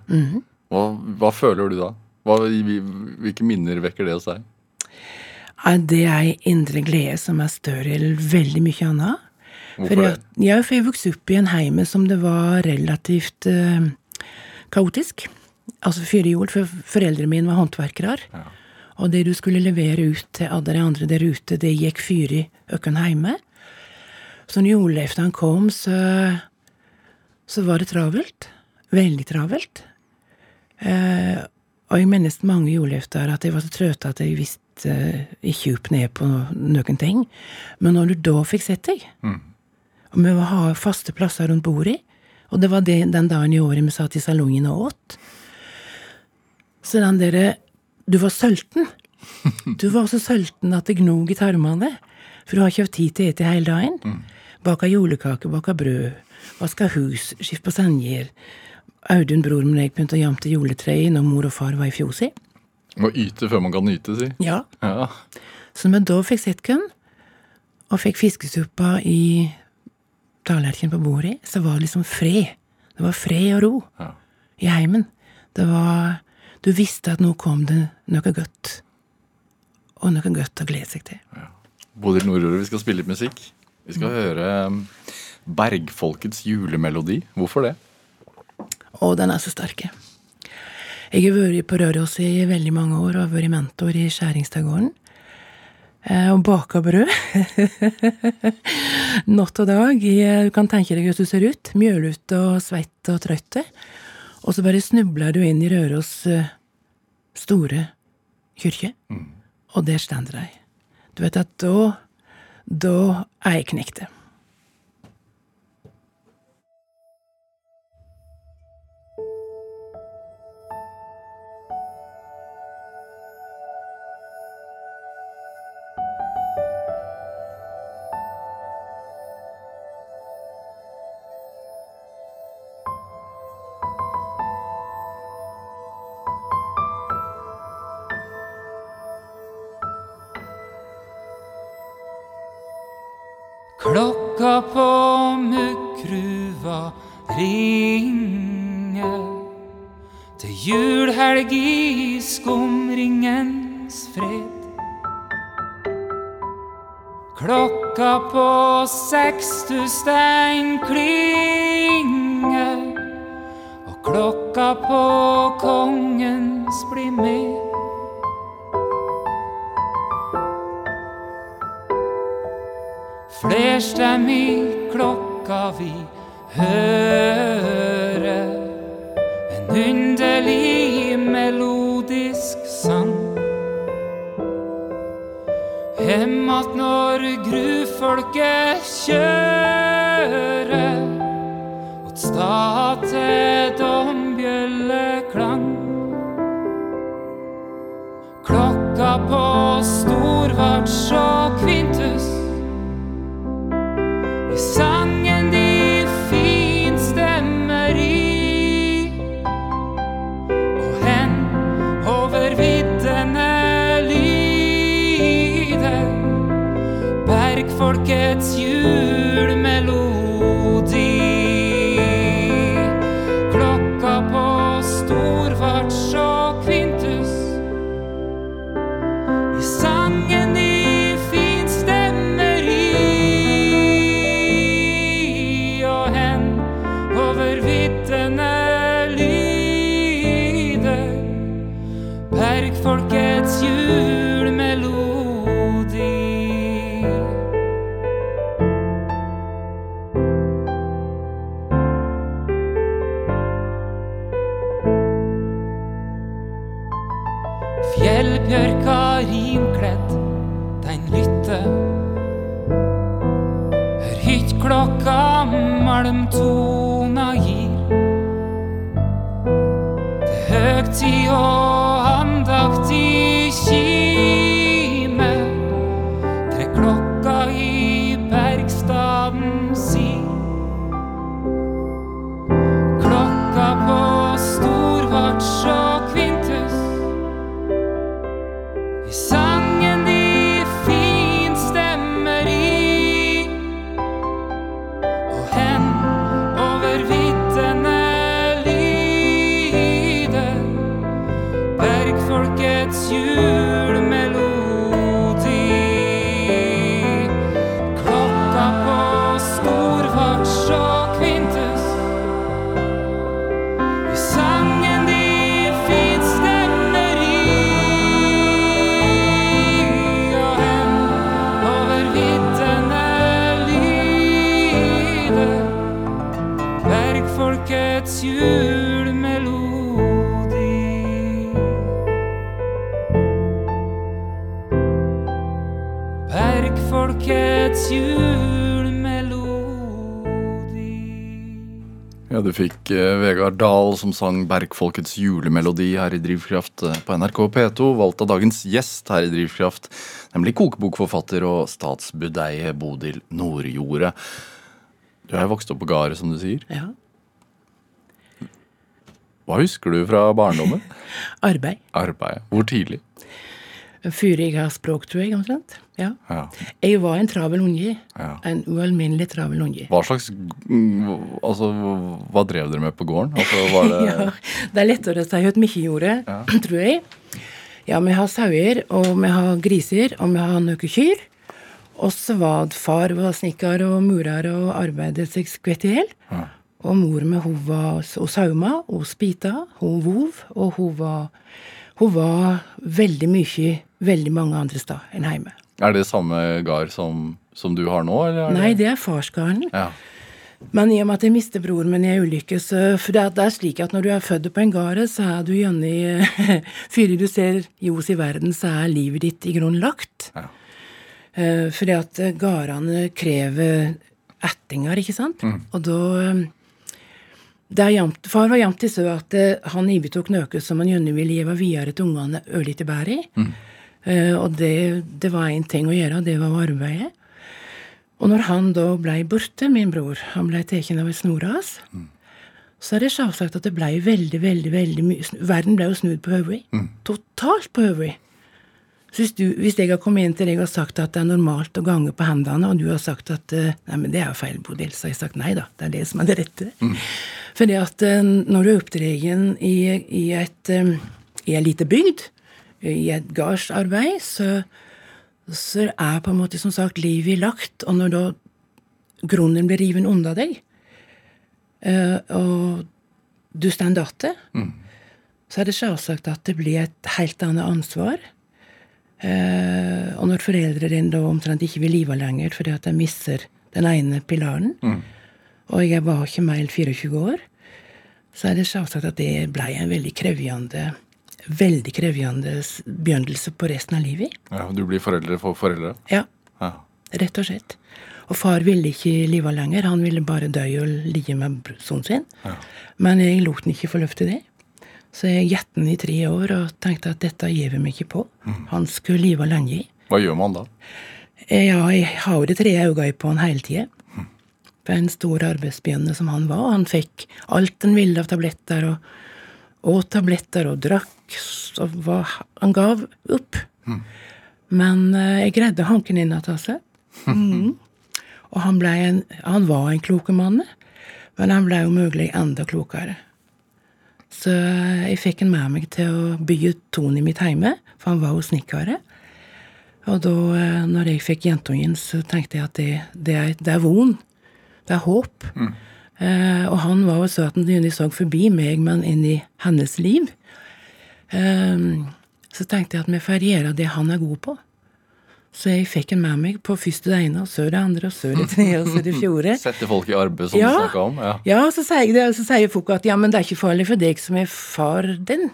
[SPEAKER 1] hva, hva føler du da? Hva, hvilke minner vekker det hos deg?
[SPEAKER 3] Det er en indre glede som er større enn veldig mye annet. For
[SPEAKER 1] Hvorfor
[SPEAKER 3] jeg,
[SPEAKER 1] det?
[SPEAKER 3] jeg, for jeg vokste opp i en heime som det var relativt eh, kaotisk. Altså før jord for foreldrene mine var håndverkere. Og det du skulle levere ut til alle de andre der ute, det gikk fyr i økken heime. Så når julaften kom, så, så var det travelt. Veldig travelt. Eh, og jeg minnes mange julaftener at jeg var så trøtt at jeg visste eh, ikke opp ned på noen ting. Men når du da fikk sett deg, og vi var faste plasser rundt bordet, og det var det, den dagen i året vi satt i salongen og åt, så den derre Du var sulten. Du var så sulten at det gnog i tarmene, for du har ikke hatt tid til å ete hele dagen. Baka julekake, baka brød, vaska hus, skift på senjer. Audun, bror min og jeg begynte å jamte juletreet når mor og far var i fjosi.
[SPEAKER 1] Må yte før man kan nyte, si.
[SPEAKER 3] Ja.
[SPEAKER 1] Ja.
[SPEAKER 3] Så vi da fikk køen, og fikk fiskesuppa i tallerkenen på bordet, så var det liksom fred. Det var fred og ro
[SPEAKER 1] Ja.
[SPEAKER 3] i heimen. Det var Du visste at nå kom det noe godt. Og noe godt å glede seg til.
[SPEAKER 1] Bodil Nordjord, vi skal spille litt musikk. Vi skal høre um, Bergfolkets julemelodi. Hvorfor det?
[SPEAKER 3] Å, den er så sterk. Jeg har vært på Røros i veldig mange år og har vært mentor i Skjæringstadgården. Eh, Og baka brød. Natt og dag. Du kan tenke deg hvordan du ser ut. Mjølete og svett og trøtt. Og så bare snubler du inn i Røros eh, store kirke, og der står de. Du vet at da Da er jeg knekte.
[SPEAKER 4] Storvarts og
[SPEAKER 1] sang Bergfolkets julemelodi her i Drivkraft eh, på NRK P2, valgt av dagens gjest her i Drivkraft, nemlig kokebokforfatter og statsbudeie Bodil Nordjordet. Du er vokst opp på gårdet, som du sier.
[SPEAKER 3] Ja.
[SPEAKER 1] Hva husker du fra barndommen?
[SPEAKER 3] Arbeid.
[SPEAKER 1] Arbeid. Hvor tidlig?
[SPEAKER 3] Før jeg har språk, tror jeg, omtrent. Ja.
[SPEAKER 1] Ja.
[SPEAKER 3] Jeg var en travel unge.
[SPEAKER 1] Ja.
[SPEAKER 3] En ualminnelig travel unge.
[SPEAKER 1] Hva slags Altså, hva drev dere med på gården? Altså, var det
[SPEAKER 3] Ja, det er lettere å si hva mye gjorde,
[SPEAKER 1] Ja.
[SPEAKER 3] tror jeg. Ja, vi har sauer, og vi har griser, og vi har noen kyr. Og svadfar var snekker og murer og arbeidet seg skvett i hjel.
[SPEAKER 1] Ja.
[SPEAKER 3] Og mor med hun var og sauma, hun spita, hun vov, og hun var, hun var veldig mye veldig mange andre steder enn hjemme.
[SPEAKER 1] Er det samme gard som, som du har nå, eller? er
[SPEAKER 3] Nei, det er farsgarden.
[SPEAKER 1] Ja.
[SPEAKER 3] Men i og med at jeg mister broren min i en ulykke, så For det, er- er slik at når du er født på en gard, så er du gjerne Før du ser ljos i verden, så er livet ditt i grunnen lagt.
[SPEAKER 1] Ja.
[SPEAKER 3] Eh, fordi at gardene krever ættinger, ikke sant? Og da eh, jamt, Far var jamt til så at eh, han overtok noe som han gjerne ville gi videre til ungene ørlite bedre i. Eh, og det, det var én ting å gjøre, det var å arbeide. Og når han da blei borte, min bror, han blei tatt av ei mm. så er det selvsagt at det blei veldig, veldig, veldig mye Verden blei jo snudd på hodet. Totalt på hodet. Så hvis, du, hvis jeg har kommet inn til deg og sagt at det er normalt å gange på hendene, og du har sagt at uh, nei, men det er jo feil, Bodil, så har jeg sagt nei da, det er det som er det rette. Fordi at eh, når du er oppdragen i, i et eh, i ei lita bygd, i et gardsarbeid, så, så er på en måte som sagt livet lagt, og når da grunnen blir riven unna deg, eh, og du står igjen, så er det selvsagt at det blir et helt annet ansvar. Og når foreldrene dine da omtrent ikke vil leve lenger fordi at de mister den ene pilaren, og jeg var ikke mer enn 24 år, så er det selvsagt at det ble en veldig krevjende veldig krevjende begynnelse på resten av livet.
[SPEAKER 1] ja. Du blir foreldre for foreldre?
[SPEAKER 3] Ja,
[SPEAKER 1] Ja.
[SPEAKER 3] rett og slett. Og far ville ikke live lenger, han ville bare dø og ligge med br- sønnen sin. Men jeg lot han ikke få lov til det. Så jeg gjette han i tre år og tenkte at dette gir vi meg ikke på. Han skulle live lenge.
[SPEAKER 1] Hva gjør man da?
[SPEAKER 3] Eh, Ja, jeg har jo det tredje øyet på han hele tida. For en stor arbeidsbjørne som han var. Han fikk alt han ville av tabletter, og åt tabletter og drakk. og var, han gav opp. Men eh, jeg greide hanken inn igjen, altså. Mm. Og han, en, han var en klok mann, men han ble jo mulig enda klokere. Så jeg fikk han med meg til å bygge tone i mitt heime, for han var jo snekker. Og da eh, når jeg fikk jentungen, så tenkte jeg at det, det, er, det er von. Det er håp. Eh, og han var jo så at han så forbi meg, men inn i hennes liv. Eh, så tenkte jeg at vi får gjøre det han er god på. Så jeg fikk han med meg på først det ene, og så det andre, og så det tredje, og så det fjorde.
[SPEAKER 1] Sette folk i arbeid, som
[SPEAKER 3] Ja.
[SPEAKER 1] du snakka om? Ja.
[SPEAKER 3] Ja, så sier, det, så sier folk at ja, men det er ikke farlig for deg som er far din.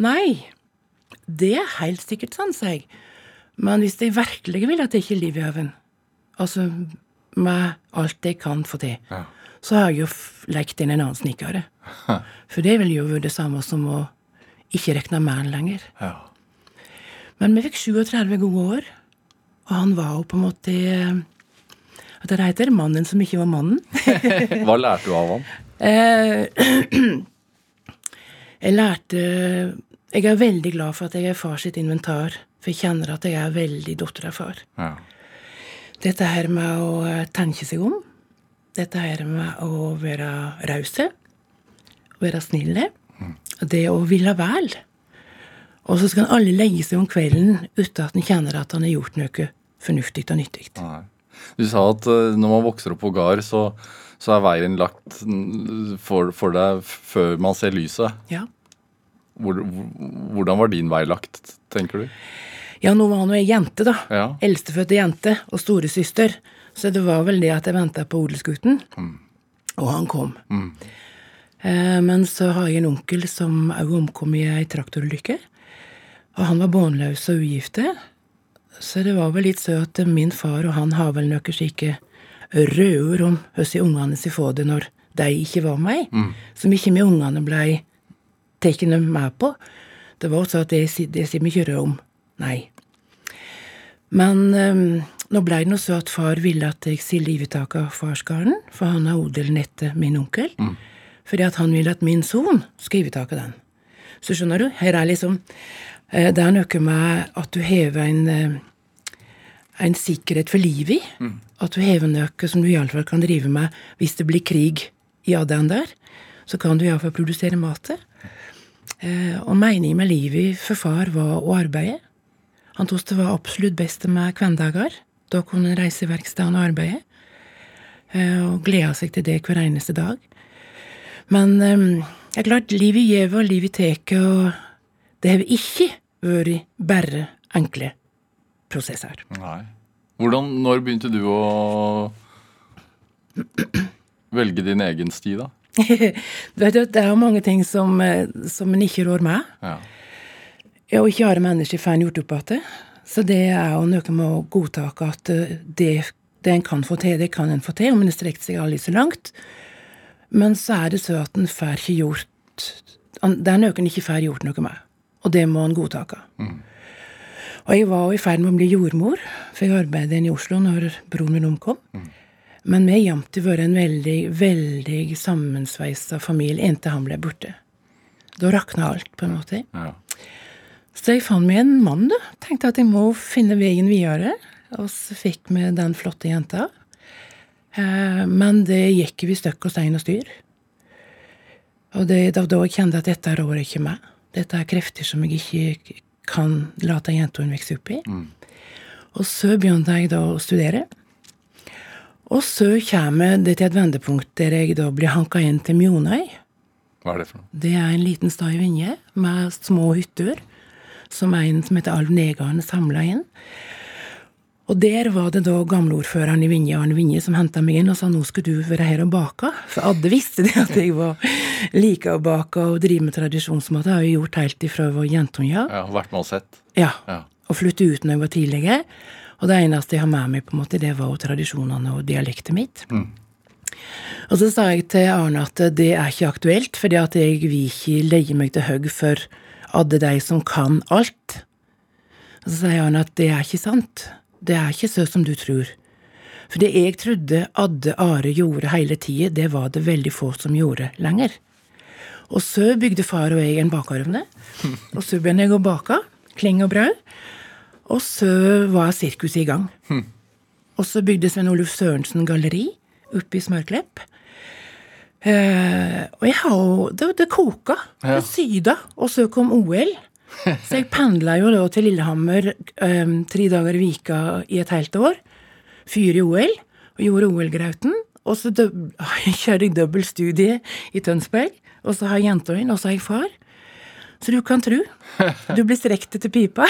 [SPEAKER 3] Nei, det er helt sikkert sant, sier jeg. Men hvis de virkelig vil at det ikke er liv i haugen, altså med alt jeg kan få til,
[SPEAKER 1] Ja.
[SPEAKER 3] så har jeg jo lekt inn en annen snekker. For det vil jo være det samme som å ikke regne med han lenger.
[SPEAKER 1] Ja.
[SPEAKER 3] Men vi fikk 37 gode år, og han var jo på en måte eh, Hva det heter? Mannen som ikke var mannen.
[SPEAKER 1] Hva lærte du av han?
[SPEAKER 3] Eh, jeg lærte Jeg er veldig glad for at jeg er far sitt inventar, for jeg kjenner at jeg er veldig datter av far.
[SPEAKER 1] Ja.
[SPEAKER 3] Dette her med å eh, tenke seg om, dette her med å være rause, være snille, det å ville vel. Og så skal alle legge seg om kvelden uten at en kjenner at han har gjort noe fornuftig og nyttig.
[SPEAKER 1] Nei. Du sa at eh, når man vokser opp på gard, så, så er veien lagt mm, for, for deg før man ser lyset.
[SPEAKER 3] Ja.
[SPEAKER 1] Hvor, hvor- hvordan var din vei lagt, tenker du?
[SPEAKER 3] Ja, nå var nå ei jente, da.
[SPEAKER 1] Ja.
[SPEAKER 3] Eldstefødte jente og storesøster. Så det var vel det at jeg venta på odelsgutten. Og han kom. Eh, men så har jeg en onkel som òg omkom i ei traktorulykke. Og han var båndløs og ugifte. Så det var vel litt så at min far og han har vel noen slike rødord om hvordan ungene si får det når de ikke var med, som ikke vi ungene blei tatt med på. Det var også at det, det sier vi ikke om. Nei. Men um, nå blei det nå så at far ville at jeg skulle live tak av farsgarden, for han har odelen etter min onkel. Fordi at han ville at min son skal givetak av den. Så skjønner du, her er liksom eh, Det er noe med at du hever en eh, en sikkerhet for livet i. At du hever noe som du iallfall kan drive med hvis det blir krig i Adan der. Så kan du iallfall produsere mat til. Eh, og meningen med livet for far var å arbeide. Han syntes det var absolutt best med kvendager. Da kunne han reise i verkstedet og arbeide. Eh, og gleda seg til det hver eneste dag. Men eh, det er klart, livet gjev og livet tek, og det har ikke vært bare enkle prosesser.
[SPEAKER 1] Nei. Hvordan, når begynte du å velge din egen sti, da?
[SPEAKER 3] Du vet, det er jo mange ting som, eh, som en ikke rår med.
[SPEAKER 1] Ja.
[SPEAKER 3] Ja, og ikke alle mennesker får en gjort opp igjen. Så det er jo noe med å godta at eh, det, det en kan få til, det kan en få til, om en strekker seg aldri så langt. Men så er det så at en får ikke gjort Det er noe en ikke får gjort noe med. Og det må en godta. Og jeg var i ferd med å bli jordmor, for jeg arbeidet i Oslo når broren min omkom. Men vi har alltid vært en veldig, veldig sammensveisa familie inntil han ble borte. Da rakna alt, på en måte.
[SPEAKER 1] Ja.
[SPEAKER 3] Så jeg fant meg en mann, da. Tenkte at jeg må finne veien videre. Og så fikk vi den flotte jenta. Eh, men det gikk vi støkk og stein og styr. Og det da, da jeg kjente at dette rår ikke meg. Dette er krefter som jeg ikke kan late jenta vokse opp i. Og så begynte jeg da å studere. Og så kommer det til et vendepunkt der jeg da blir hanka inn til Mjonøy.
[SPEAKER 1] Hva er det for noe?
[SPEAKER 3] Det er en liten stad i Vinje med små hytter som en som heter Alv Negan samla inn. Og der var det da gamleordføreren i Vinje, Arne Vinje, som henta meg inn og sa nå skal du være her og bake. For Adde visste det at jeg var like å bake og drive med tradisjonsmat. Det har jeg gjort helt ifra jeg var jentunge.
[SPEAKER 1] Ja, vært med og sett.
[SPEAKER 3] Ja.
[SPEAKER 1] Ja.
[SPEAKER 3] Og flytte ut når jeg var tidligere. Og det eneste jeg har med meg, på en måte, det var jo tradisjonene og dialektet mitt. Og så sa jeg til Arne at det er ikke aktuelt, fordi at jeg vil ikke leie meg til høgg for alle de som kan alt. Og så sier han at det er ikke sant. Det er ikke så som du tror. For det jeg trodde Adde Are gjorde hele tida, det var det veldig få som gjorde lenger. Og så bygde far og jeg en bakerovne. og så begynte jeg å bake kling og brød. Og så var sirkuset i gang. Og så bygde Svein Oluf Sørensen galleri oppe i Smørklepp. Eh, og jeg har jo Det, det koka.
[SPEAKER 1] Ja.
[SPEAKER 3] Det syda. Og så kom OL. Så jeg pendla jo da til Lillehammer um, tre dager i vika i et helt år. Fyr i OL. Og gjorde OL-grauten. Og så kjørte jeg dobbeltstudie i Tønsberg. Og så har jeg jenta mi, og så har jeg far. Så du kan tru. Du blir strekt etter pipa.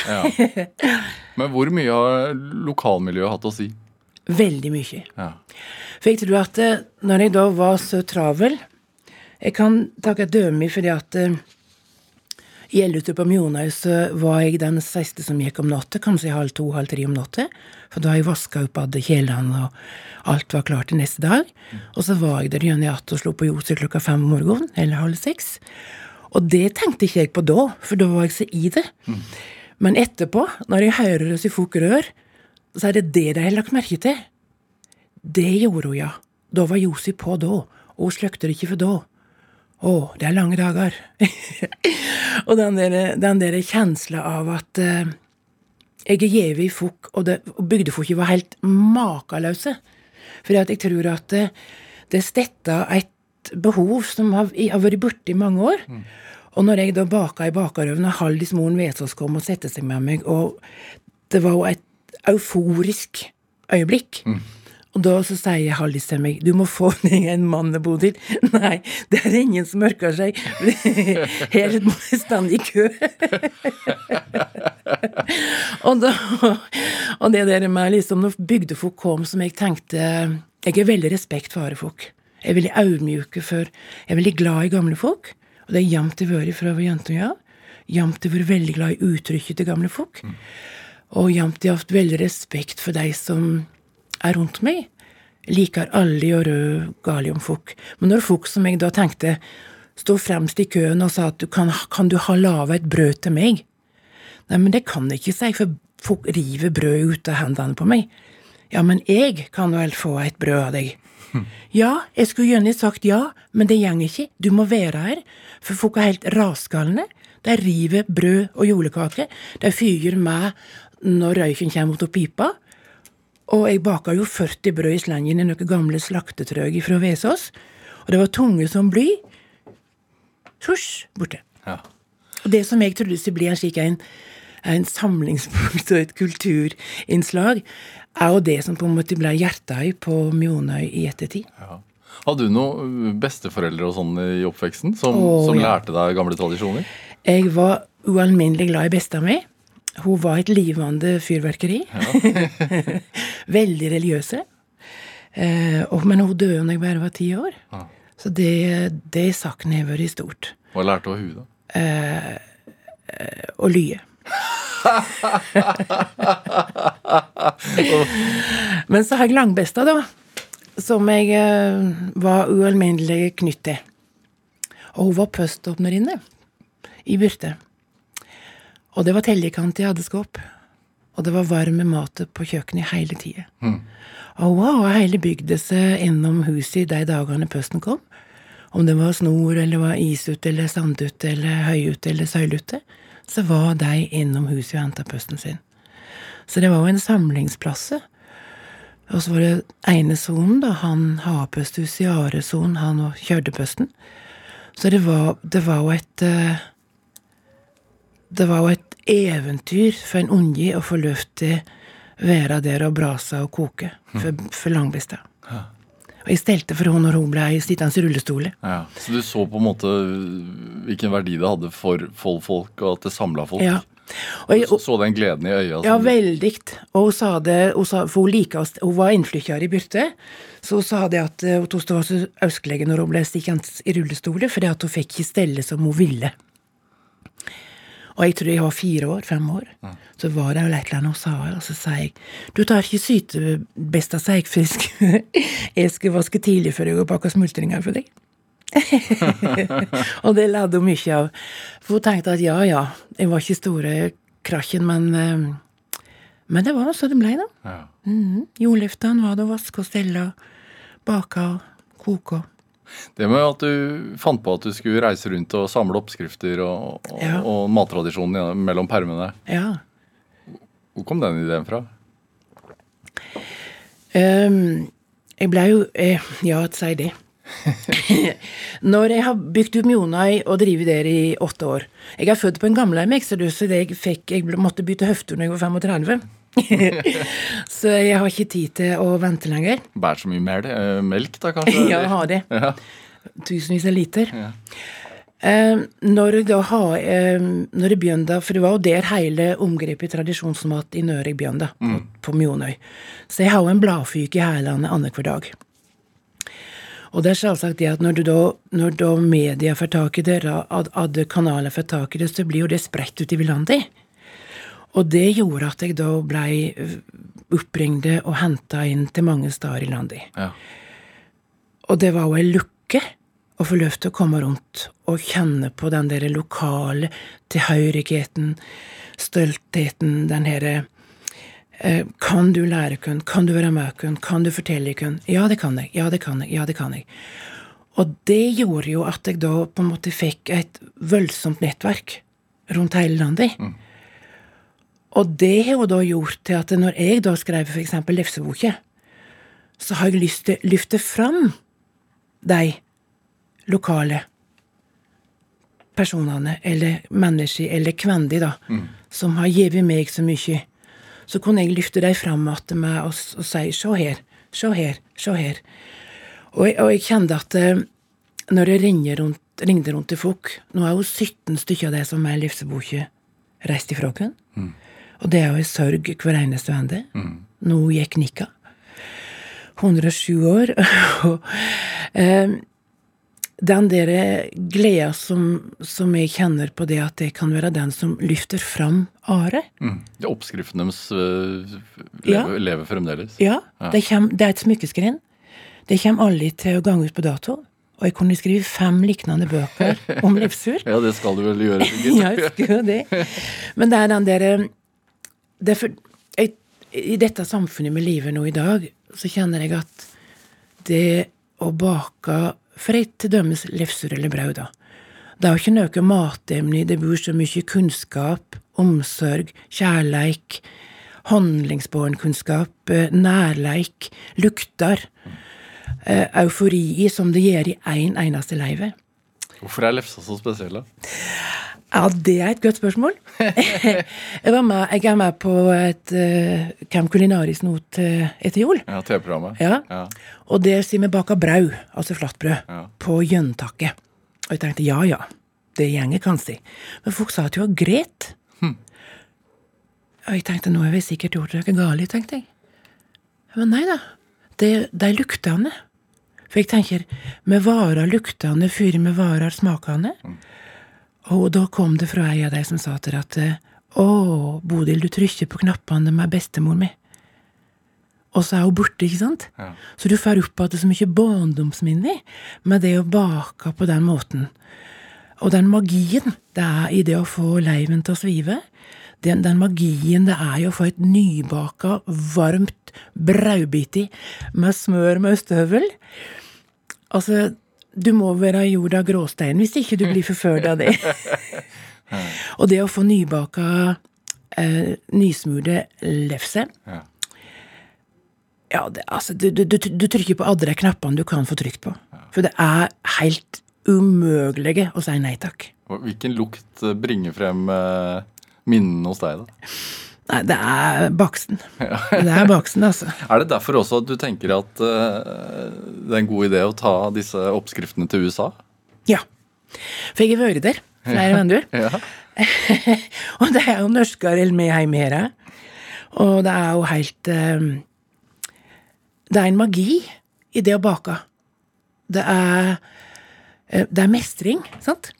[SPEAKER 1] Men hvor mye har lokalmiljøet hatt å si?
[SPEAKER 3] Veldig mye.
[SPEAKER 1] Ja.
[SPEAKER 3] For jeg tror at eh, når jeg da var så travel Jeg kan takke døme fordi at eh, i Ellutu på Mjonøy så var jeg den siste som gikk om natta, kanskje halv to, halv tre om natta. For da har jeg vaska opp alle kjelene, og alt var klart til neste dag. Og så var jeg der igjen i att og slo på ljoset klokka fem om morgenen, eller halv seks. Og det tenkte ikke jeg på da, for da var jeg så i det. Men etterpå, når jeg hører oss i folk rør, så er det det de har lagt merke til. Det gjorde hun, ja. Da var Josi på da, og hun sløkte det ikke for da. Å, det er lange dager. og den der, den der kjensla av at eh, jeg er gjeve i fokk, og, det- og bygdefolket var helt makeløse. For jeg tror at det, det stetta et behov som har, har vært borte i mange år. Og når jeg da baka i bakerøven, og Haldis moren Vesaas kom og sette seg med meg, og det var jo et euforisk øyeblikk. Og da så sier Hallis til meg du må få deg en mann å bo til. Nei, det er ingen som orker seg. Her må jeg stå i kø. og, da, og det der med liksom når bygdefolk kom som jeg tenkte Jeg har veldig respekt for arefolk. Jeg er veldig audmjuke for Jeg er veldig glad i gamle folk. Og det er jevnt vært fra jeg var jente ja. Jevnt vært veldig glad i uttrykket til gamle folk. Og jamt hatt veldig respekt for deg som er rundt meg. Liker aldri å rød gale om folk. Men når folk som jeg da tenkte sto fremst i køen og sa at du kan, kan du ha laga et brød til meg? Nei, men det kan jeg ikke si, for folk river brød ut av hendene på meg. Ja, men jeg kan vel få et brød av deg. Ja, jeg skulle gjerne sagt ja, men det går ikke. Du må være her. For folk er helt rasgalne. De river brød og julekake. De fyrer meg når røyken kommer ut av pipa. Og jeg baka jo 40 brød i slengen i noen gamle slaktetrøg fra Vesås. Og det var tunge som bly. Husj, borte.
[SPEAKER 1] Ja.
[SPEAKER 3] Og det som jeg trodde skulle bli en slik en, en samlingspunkt og et kulturinnslag, er jo det som på en måte ble hjertet på Mjonøy i ettertid.
[SPEAKER 1] Ja. Hadde du noen besteforeldre og sånn i oppveksten som,
[SPEAKER 3] Å,
[SPEAKER 1] som
[SPEAKER 3] ja.
[SPEAKER 1] lærte deg gamle tradisjoner?
[SPEAKER 3] Jeg var ualminnelig glad i besta mi. Hun var et livende fyrverkeri. Veldig religiøse. Eh, men hun døde da jeg bare var ti år.
[SPEAKER 1] Ja.
[SPEAKER 3] Så det, det savnet har vært stort.
[SPEAKER 1] Hva lærte hun da?
[SPEAKER 3] Å lye. Men så har jeg langbesta, da. Som jeg eh, var ualminnelig knytt til. Og hun var poståpnerinne i Byrte. Og det var tellekant hadde skåp. Og det var varm mat på kjøkkenet hele tida. Og hun har hele bygda seg innom huset de dagene pøsten kom. Om det var snor, eller var is ute, eller sand ute, eller høy ute, eller søylute, så var de innom huset og henta pøsten sin. Så det var jo en samlingsplass. Og så var det ene sonen, da, han har-posthuset i Areson, han og kjørte pøsten. Så det var, det var jo et eh, Det var jo et eventyr for en unge å få lov til å være der og brase og koke for, for Langbestad. Og jeg stelte for henne når hun ble sittende i rullestol.
[SPEAKER 1] Ja. Så du så på en måte hvilken verdi det hadde for folk, og at det samla folk?
[SPEAKER 3] Ja. Og jeg,
[SPEAKER 1] Så, så den gleden i øya?
[SPEAKER 3] Ja, veldig. Og hun sa det, hun sa, for hun liker oss, hun var innflytter i Byrte, så hun sa det at eh, hun syntes det var så ønskelig når hun ble stikkende i rullestol, fordi at hun fikk ikke stelle som hun ville. Og jeg tror jeg var fire år, fem år. Så var det jo et eller annet hun sa, og så sa jeg Du tar ikke sytebesta, sa jeg, skal vaske tidlig før jeg går og pakker smultringer for deg. og det lærte hun mye av. For hun tenkte at ja, ja, jeg var ikke store krakken, men eh, Men det var så det ble, da.
[SPEAKER 1] Ja.
[SPEAKER 3] Mm. Jordliftene var det å vaske og stelle og bake og koke. og-
[SPEAKER 1] Det med at du fant på at du skulle reise rundt og samle oppskrifter og, og,
[SPEAKER 3] Ja.
[SPEAKER 1] og mattradisjonen mellom permene.
[SPEAKER 3] Ja.
[SPEAKER 1] Hvor kom den ideen fra?
[SPEAKER 3] Um, jeg blei jo eh, Ja, si det. Når jeg har bygd ut Mjonøy og drevet der i åtte år Jeg er født på en gamlehjem, så det jeg fikk Jeg måtte bytte hofte når jeg var 35. så jeg har ikke tid til å vente lenger.
[SPEAKER 1] Bærer så mye mer, eh, melk, da kanskje?
[SPEAKER 3] Ja, jeg har det.
[SPEAKER 1] Ja.
[SPEAKER 3] Tusenvis av liter.
[SPEAKER 1] Ja.
[SPEAKER 3] Eh, når jeg da har Når jeg begynte, for det var jo der hele omgrepet tradisjonsmat i Nøre jeg mm. på, på Mjonøy. Så jeg har jo en bladfyk i hælene annenhver dag. Og det er selvsagt det at når, du da, når da media får tak i det, alle kanaler får tak i det, så blir jo det spredt utover landet. Og det gjorde at jeg da blei oppringte og henta inn til mange steder i landet.
[SPEAKER 1] Ja.
[SPEAKER 3] Og det var jo ei lukke å få lov til å komme rundt og kjenne på den der lokale tilhørigheten, stoltheten, den herre eh, Kan du lære kun? Kan du være med kun? Kan du fortelle kun? Ja, det kan jeg. Ja, det kan jeg. Ja, det kan jeg. Og det gjorde jo at jeg da på en måte fikk et voldsomt nettverk rundt hele landet. Og det har jo da gjort til at når jeg da skrev eksempel lefseboka, så har jeg lyst til å løfte fram de lokale personene, eller mennesker, eller kvendi, da, som har gitt meg så mye. Så kunne jeg løfte dem fram til meg og, si 'se her, se her, se her'. Og jeg, og jeg kjente at eh, når jeg ringer rundt, ringte rundt til folk Nå er jo 17 stykker av de som er i livsboka, reist ifra oss. Og det er jo i sorg hver eneste vende. Nå gikk Nikka. 107 år. Og Eh, den der gleda som, som jeg kjenner på det at det kan være den som løfter fram Are.
[SPEAKER 1] Mm. Ja, Oppskriften deres øh,
[SPEAKER 3] Ja.
[SPEAKER 1] lever, lever fremdeles.
[SPEAKER 3] Ja,
[SPEAKER 1] Ja.
[SPEAKER 3] Det, kom, det er et smykkeskrin. Det kommer aldri til å gange ut på dato. Og jeg kunne skrive fem lignende bøker om livssur.
[SPEAKER 1] Ja, det skal du vel gjøre, Birgit.
[SPEAKER 3] Ja, jeg husker det. Men det er den derre det er for, jeg, I dette samfunnet vi lever nå i dag, så kjenner jeg at det å bake for ei til dømes lefser eller brød, da. Det er jo ikke noe matemne det bor så mye kunnskap, omsorg, kjærleik, handlingsbåren kunnskap, eh, nærleik, lukter, eh, eufori som det gjør i én en eneste leive.
[SPEAKER 1] Hvorfor er lefsa så spesiell, da?
[SPEAKER 3] Ja, det er et godt spørsmål. jeg, var med, jeg er med på et uh, Camp Culinaris nå til etter jul.
[SPEAKER 1] Ja, TV-programmet?
[SPEAKER 3] Ja.
[SPEAKER 1] Ja.
[SPEAKER 3] Og der sier vi baka brød, altså flatbrød,
[SPEAKER 1] Ja.
[SPEAKER 3] på Jøntaket. Og jeg tenkte ja ja, det gjenger kanskje. Men folk sa at jeg var Hm. Og jeg tenkte nå har vi sikkert gjort noe galt, tenkte jeg. Men nei da, det, det er luktene. For jeg tenker, vi varer luktene før vi varer smakene. Og da kom det fra ei av de som sa til at å, Bodil, du trykker på knappene med bestemor mi. Og så er hun borte, ikke sant?
[SPEAKER 1] Ja.
[SPEAKER 3] Så du får opp igjen så mye barndomsminner med det å bake på den måten. Og den magien det er i det å få leiven til å svive, den, den magien det er jo å få et nybaka, varmt brødbit i med smør med ostehøvel Altså, du må være jord av gråstein hvis ikke du blir forført av det. Og det å få nybaka, eh, nysmurte lefse
[SPEAKER 1] Ja.
[SPEAKER 3] ja, det, altså, du, du, du, trykker på alle de knappene du kan få trykt på. For det er helt umulig å si nei takk.
[SPEAKER 1] Hvilken lukt bringer frem eh, minnene hos deg, da?
[SPEAKER 3] Nei, det er baksten. Det er baksten, altså.
[SPEAKER 1] Er det derfor også at du tenker at uh, det er en god idé å ta disse oppskriftene til USA?
[SPEAKER 3] Ja. For jeg har vært der flere ganger.
[SPEAKER 1] Ja.
[SPEAKER 3] og det er jo norskere med hjemme her. Og det er jo helt eh, Det er en magi i det å bake. Det er det er mestring, sant?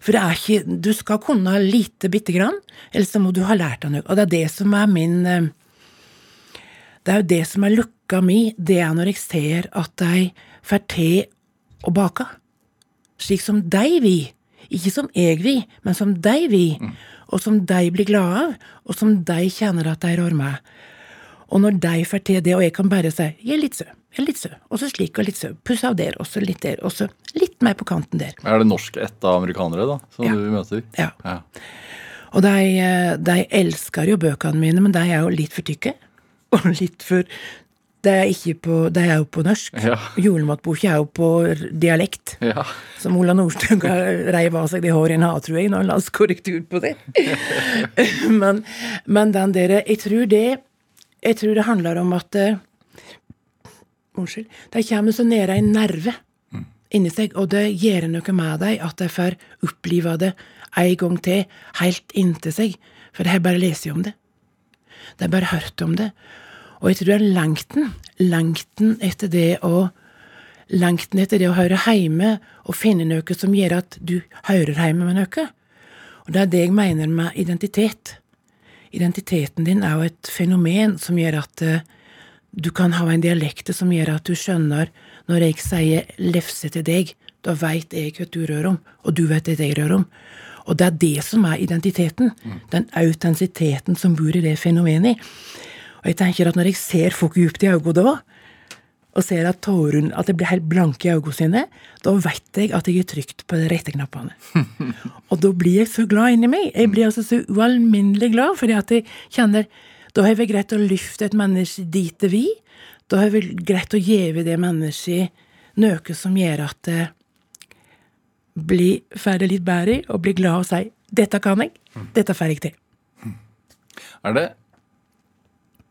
[SPEAKER 3] For det er ikke Du skal kunne lite bitte grann, eller så må du ha lært deg noe. Og det er det som er min eh, Det er jo det som er lukka mi, det er når jeg ser at de får til å bake. Slik som de vil. Ikke som jeg vil, men som de vil. Og som de blir glade av, og som de kjenner at de rår med. Og når de får til det, og jeg kan bare si 'jeg er litt søt', jeg er litt sø, og så slik og litt sø. puss av der, og så litt der, og så litt mer på kanten der.
[SPEAKER 1] Er det norsk norskætta amerikanere da, som
[SPEAKER 3] Ja.
[SPEAKER 1] du møter?
[SPEAKER 3] Ja.
[SPEAKER 1] Ja.
[SPEAKER 3] Og de, eh, de elsker jo bøkene mine, men de er jo litt for tykke. Og litt for De er, ikke på, de er jo på norsk.
[SPEAKER 1] Ja.
[SPEAKER 3] Julematboka er jo på dialekt.
[SPEAKER 1] ja.
[SPEAKER 3] Som Ola Nordstoga reiv av seg det håret en hat, tror jeg, når han la korrektur på det. men, men den der Jeg tror det Jeg tror det handler om at eh, Unnskyld. De kommer så nede en nerve inni seg, og det gjør noe med dem at de får oppleve det en gang til, helt inntil seg. For de har bare lest om det. De har bare hørt om det. Og jeg tror det lengten. Lengten etter det å Lengten etter det å høre hjemme og finne noe som gjør at du hører hjemme med noe. Og det er det jeg mener med identitet. Identiteten din er jo et fenomen som gjør at eh, du kan ha en dialekt som gjør at du skjønner når jeg sier lefse til deg, da veit jeg hva du rør om, og du vet hva jeg rør om. Og det er det som er identiteten. Den autentisiteten som bor i det fenomenet. Og jeg tenker at når jeg ser folk dypt i øynene da, og ser at tårene, at det blir helt blanke i øynene sine, da vet jeg at jeg er trygt på de rette knappene. og da blir jeg så glad inni meg. Jeg blir altså så ualminnelig glad, fordi at jeg kjenner Da har vi greid å løfte et menneske dit det vil. Da har vi greid å gjeve det mennesket noe som gjør at det blir ferdig litt bedre, og blir glad og sier 'dette kan jeg', 'dette får jeg til'.
[SPEAKER 1] Er det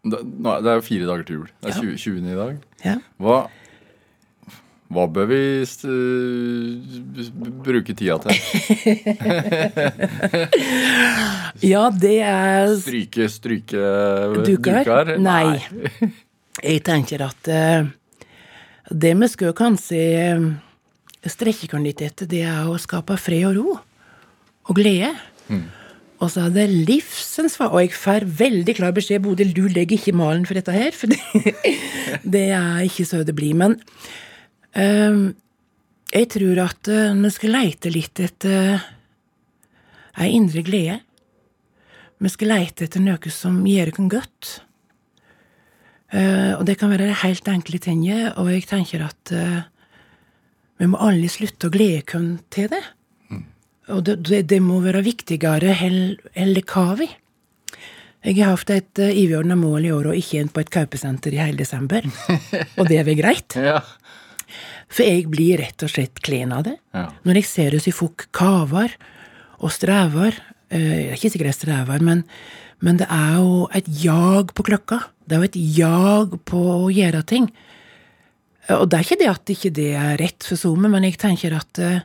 [SPEAKER 1] det er- jo fire dager til jul. Det er 20, 20. i dag.
[SPEAKER 3] Ja.
[SPEAKER 1] Hva, hva bør vi st bruke tida til?
[SPEAKER 3] ja, det er
[SPEAKER 1] Stryke, stryke
[SPEAKER 3] Duker?
[SPEAKER 1] duker?
[SPEAKER 3] Nei. Jeg tenker at uh, Det vi skal kanskje eh, strekke oss litt etter, det er å skape fred og ro. Og glede. Og så er det livsens far. Og jeg får veldig klar beskjed, Bodil, du legger ikke malen for dette her, for det, det er ikke så det blir. Men jeg tror at eh, vi skal leite litt etter ei indre glede. Vi skal leite etter noe som gjør oss godt. Eh, og det kan være helt enkle ting, og jeg tenker at eh, vi må alle slutte å glede oss til det. Og det, det, det må være viktigere enn hva vi. Jeg har hatt et uh, overordna mål i år og ikke inn på et kaupesenter i hele desember. og det er vel greit?
[SPEAKER 1] Ja.
[SPEAKER 3] For jeg blir rett og slett klen av det.
[SPEAKER 1] Ja.
[SPEAKER 3] Når jeg ser i folk kaver og strever eh, Jeg er ikke sikkert jeg strever, men, men det er jo et jag på klokka. Det er jo et jag på å gjøre ting. Eh, Og det er ikke det at ikke det er rett for SoMe, men jeg tenker at eh,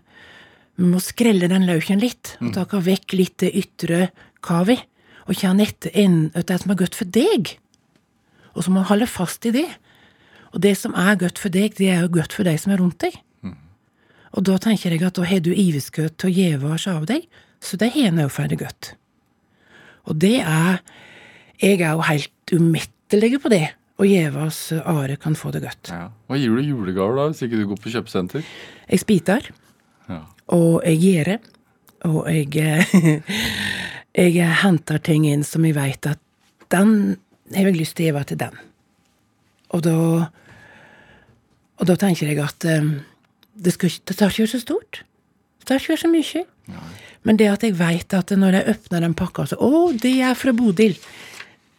[SPEAKER 3] vi må skrelle den løken litt. Og ta vekk litt det ytre kavi. Og kjenne etter det som er godt for deg. Og så må man holde fast i det. Og det som er godt for deg, det er jo godt for de som er rundt deg. Og da tenker jeg at da har du iveskudd til å gjeve oss av deg, så det har noe for det godt. Og det er Jeg er jo helt umettelig på det. Å gjeve oss Are kan få det godt.
[SPEAKER 1] Ja. Hva gir du julegaver, da, hvis ikke du går på kjøpesenter?
[SPEAKER 3] Jeg spiter.
[SPEAKER 1] Ja.
[SPEAKER 3] og jeg gjør og jeg Jeg henter ting inn som jeg veit at den har jeg lyst til å gjeve til den. Og da Og da tenker jeg at eh, det, skal, det tar ikke så stort. Det tar ikke så mye. Men det at jeg veit at når jeg åpner den pakka, så Å, det er fra Bodil.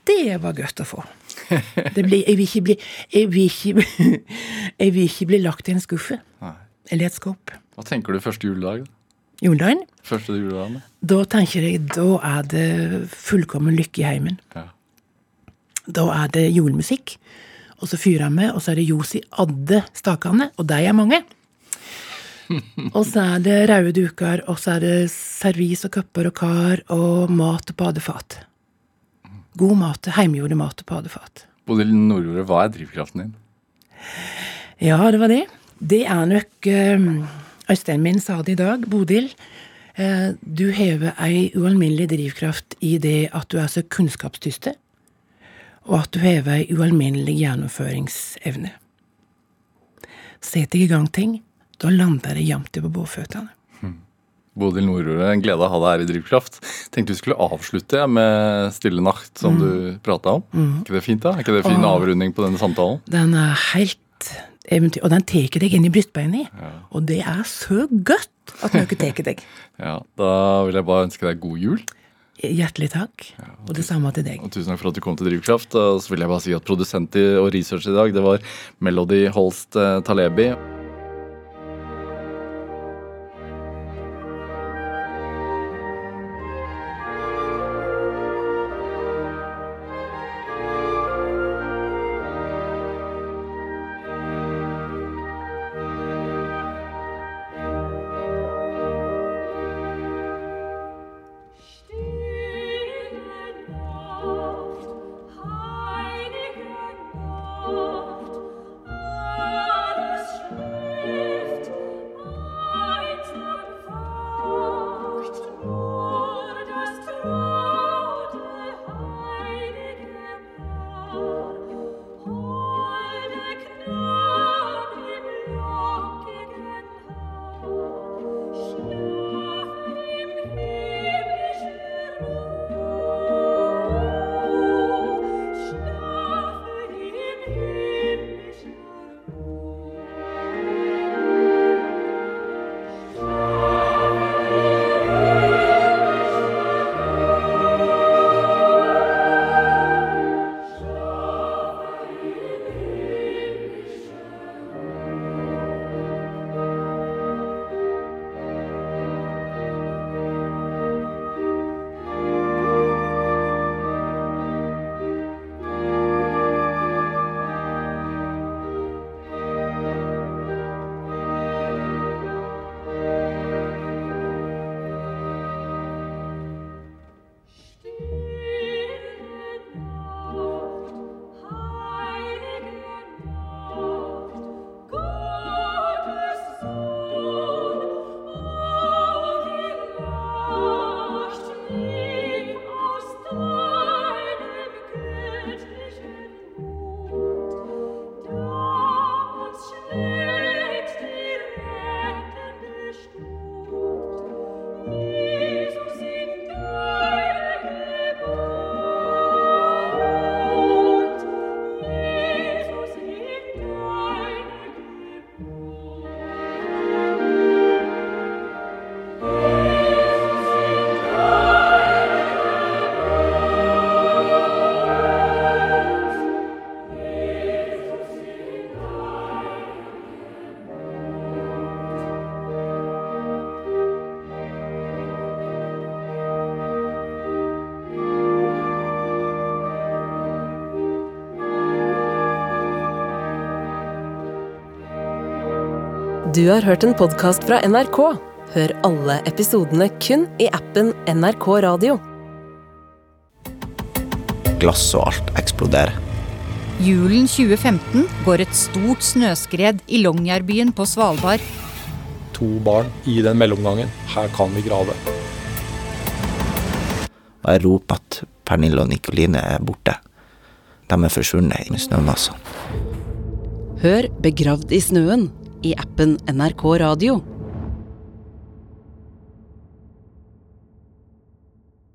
[SPEAKER 3] Det var godt å få. Det blir, jeg, vil ikke bli, jeg, vil ikke, jeg vil ikke bli lagt i en skuffe.
[SPEAKER 1] Nei.
[SPEAKER 3] Eller et skap.
[SPEAKER 1] Hva tenker du første juledag?
[SPEAKER 3] Juledagen,
[SPEAKER 1] Første juledagen? da?
[SPEAKER 3] da tenker jeg da er det fullkommen lykke i heimen.
[SPEAKER 1] Ja.
[SPEAKER 3] Da er det julemusikk, og så fyrer han med, og så er det ljos i alle stakene, og de er mange. Og så er det røde duker, og så er det servis og kopper og kar og mat og padefat. God mat, heimgjorde mat og padefat.
[SPEAKER 1] Bodil Nordjordet, hva er drivkraften din?
[SPEAKER 3] Ja, det var det. Det er nok eh, Øystein min sa det i dag. Bodil, eh, du hever ei ualminnelig drivkraft i det at du er så kunnskapsdyster, og at du hever ei ualminnelig gjennomføringsevne. Set deg i gang ting, da lander det jevnt på båtføttene.
[SPEAKER 1] Bodil Nordrud, en glede å ha deg her i Drivkraft. Tenkte du skulle avslutte med Stille natt, som du prata om. Er ikke det fint, da? Er ikke det fin
[SPEAKER 3] og,
[SPEAKER 1] avrunding på denne samtalen?
[SPEAKER 3] Den er helt eventyr, og den tar deg inn i brystbeinet, og det er så godt at noe tar deg.
[SPEAKER 1] Ja, Da vil jeg bare ønske deg god jul.
[SPEAKER 3] Hjertelig takk, og det samme til deg.
[SPEAKER 1] Og tusen takk for at du kom til Drivkraft. Og så vil jeg bare si at produsent og research i dag, det var Melody Holst eh, Talebi.
[SPEAKER 5] Du har hørt en podkast fra NRK. Hør alle episodene kun i appen NRK Radio.
[SPEAKER 6] Glass og alt eksploderer.
[SPEAKER 7] Julen 2015 går et stort snøskred i Longyearbyen på Svalbard.
[SPEAKER 8] To barn i den mellomgangen. Her kan vi grave.
[SPEAKER 6] Og jeg roper at Pernille og Nikoline er borte. De er forsvunnet i snømassene.
[SPEAKER 5] Hør Begravd i snøen i appen NRK Radio.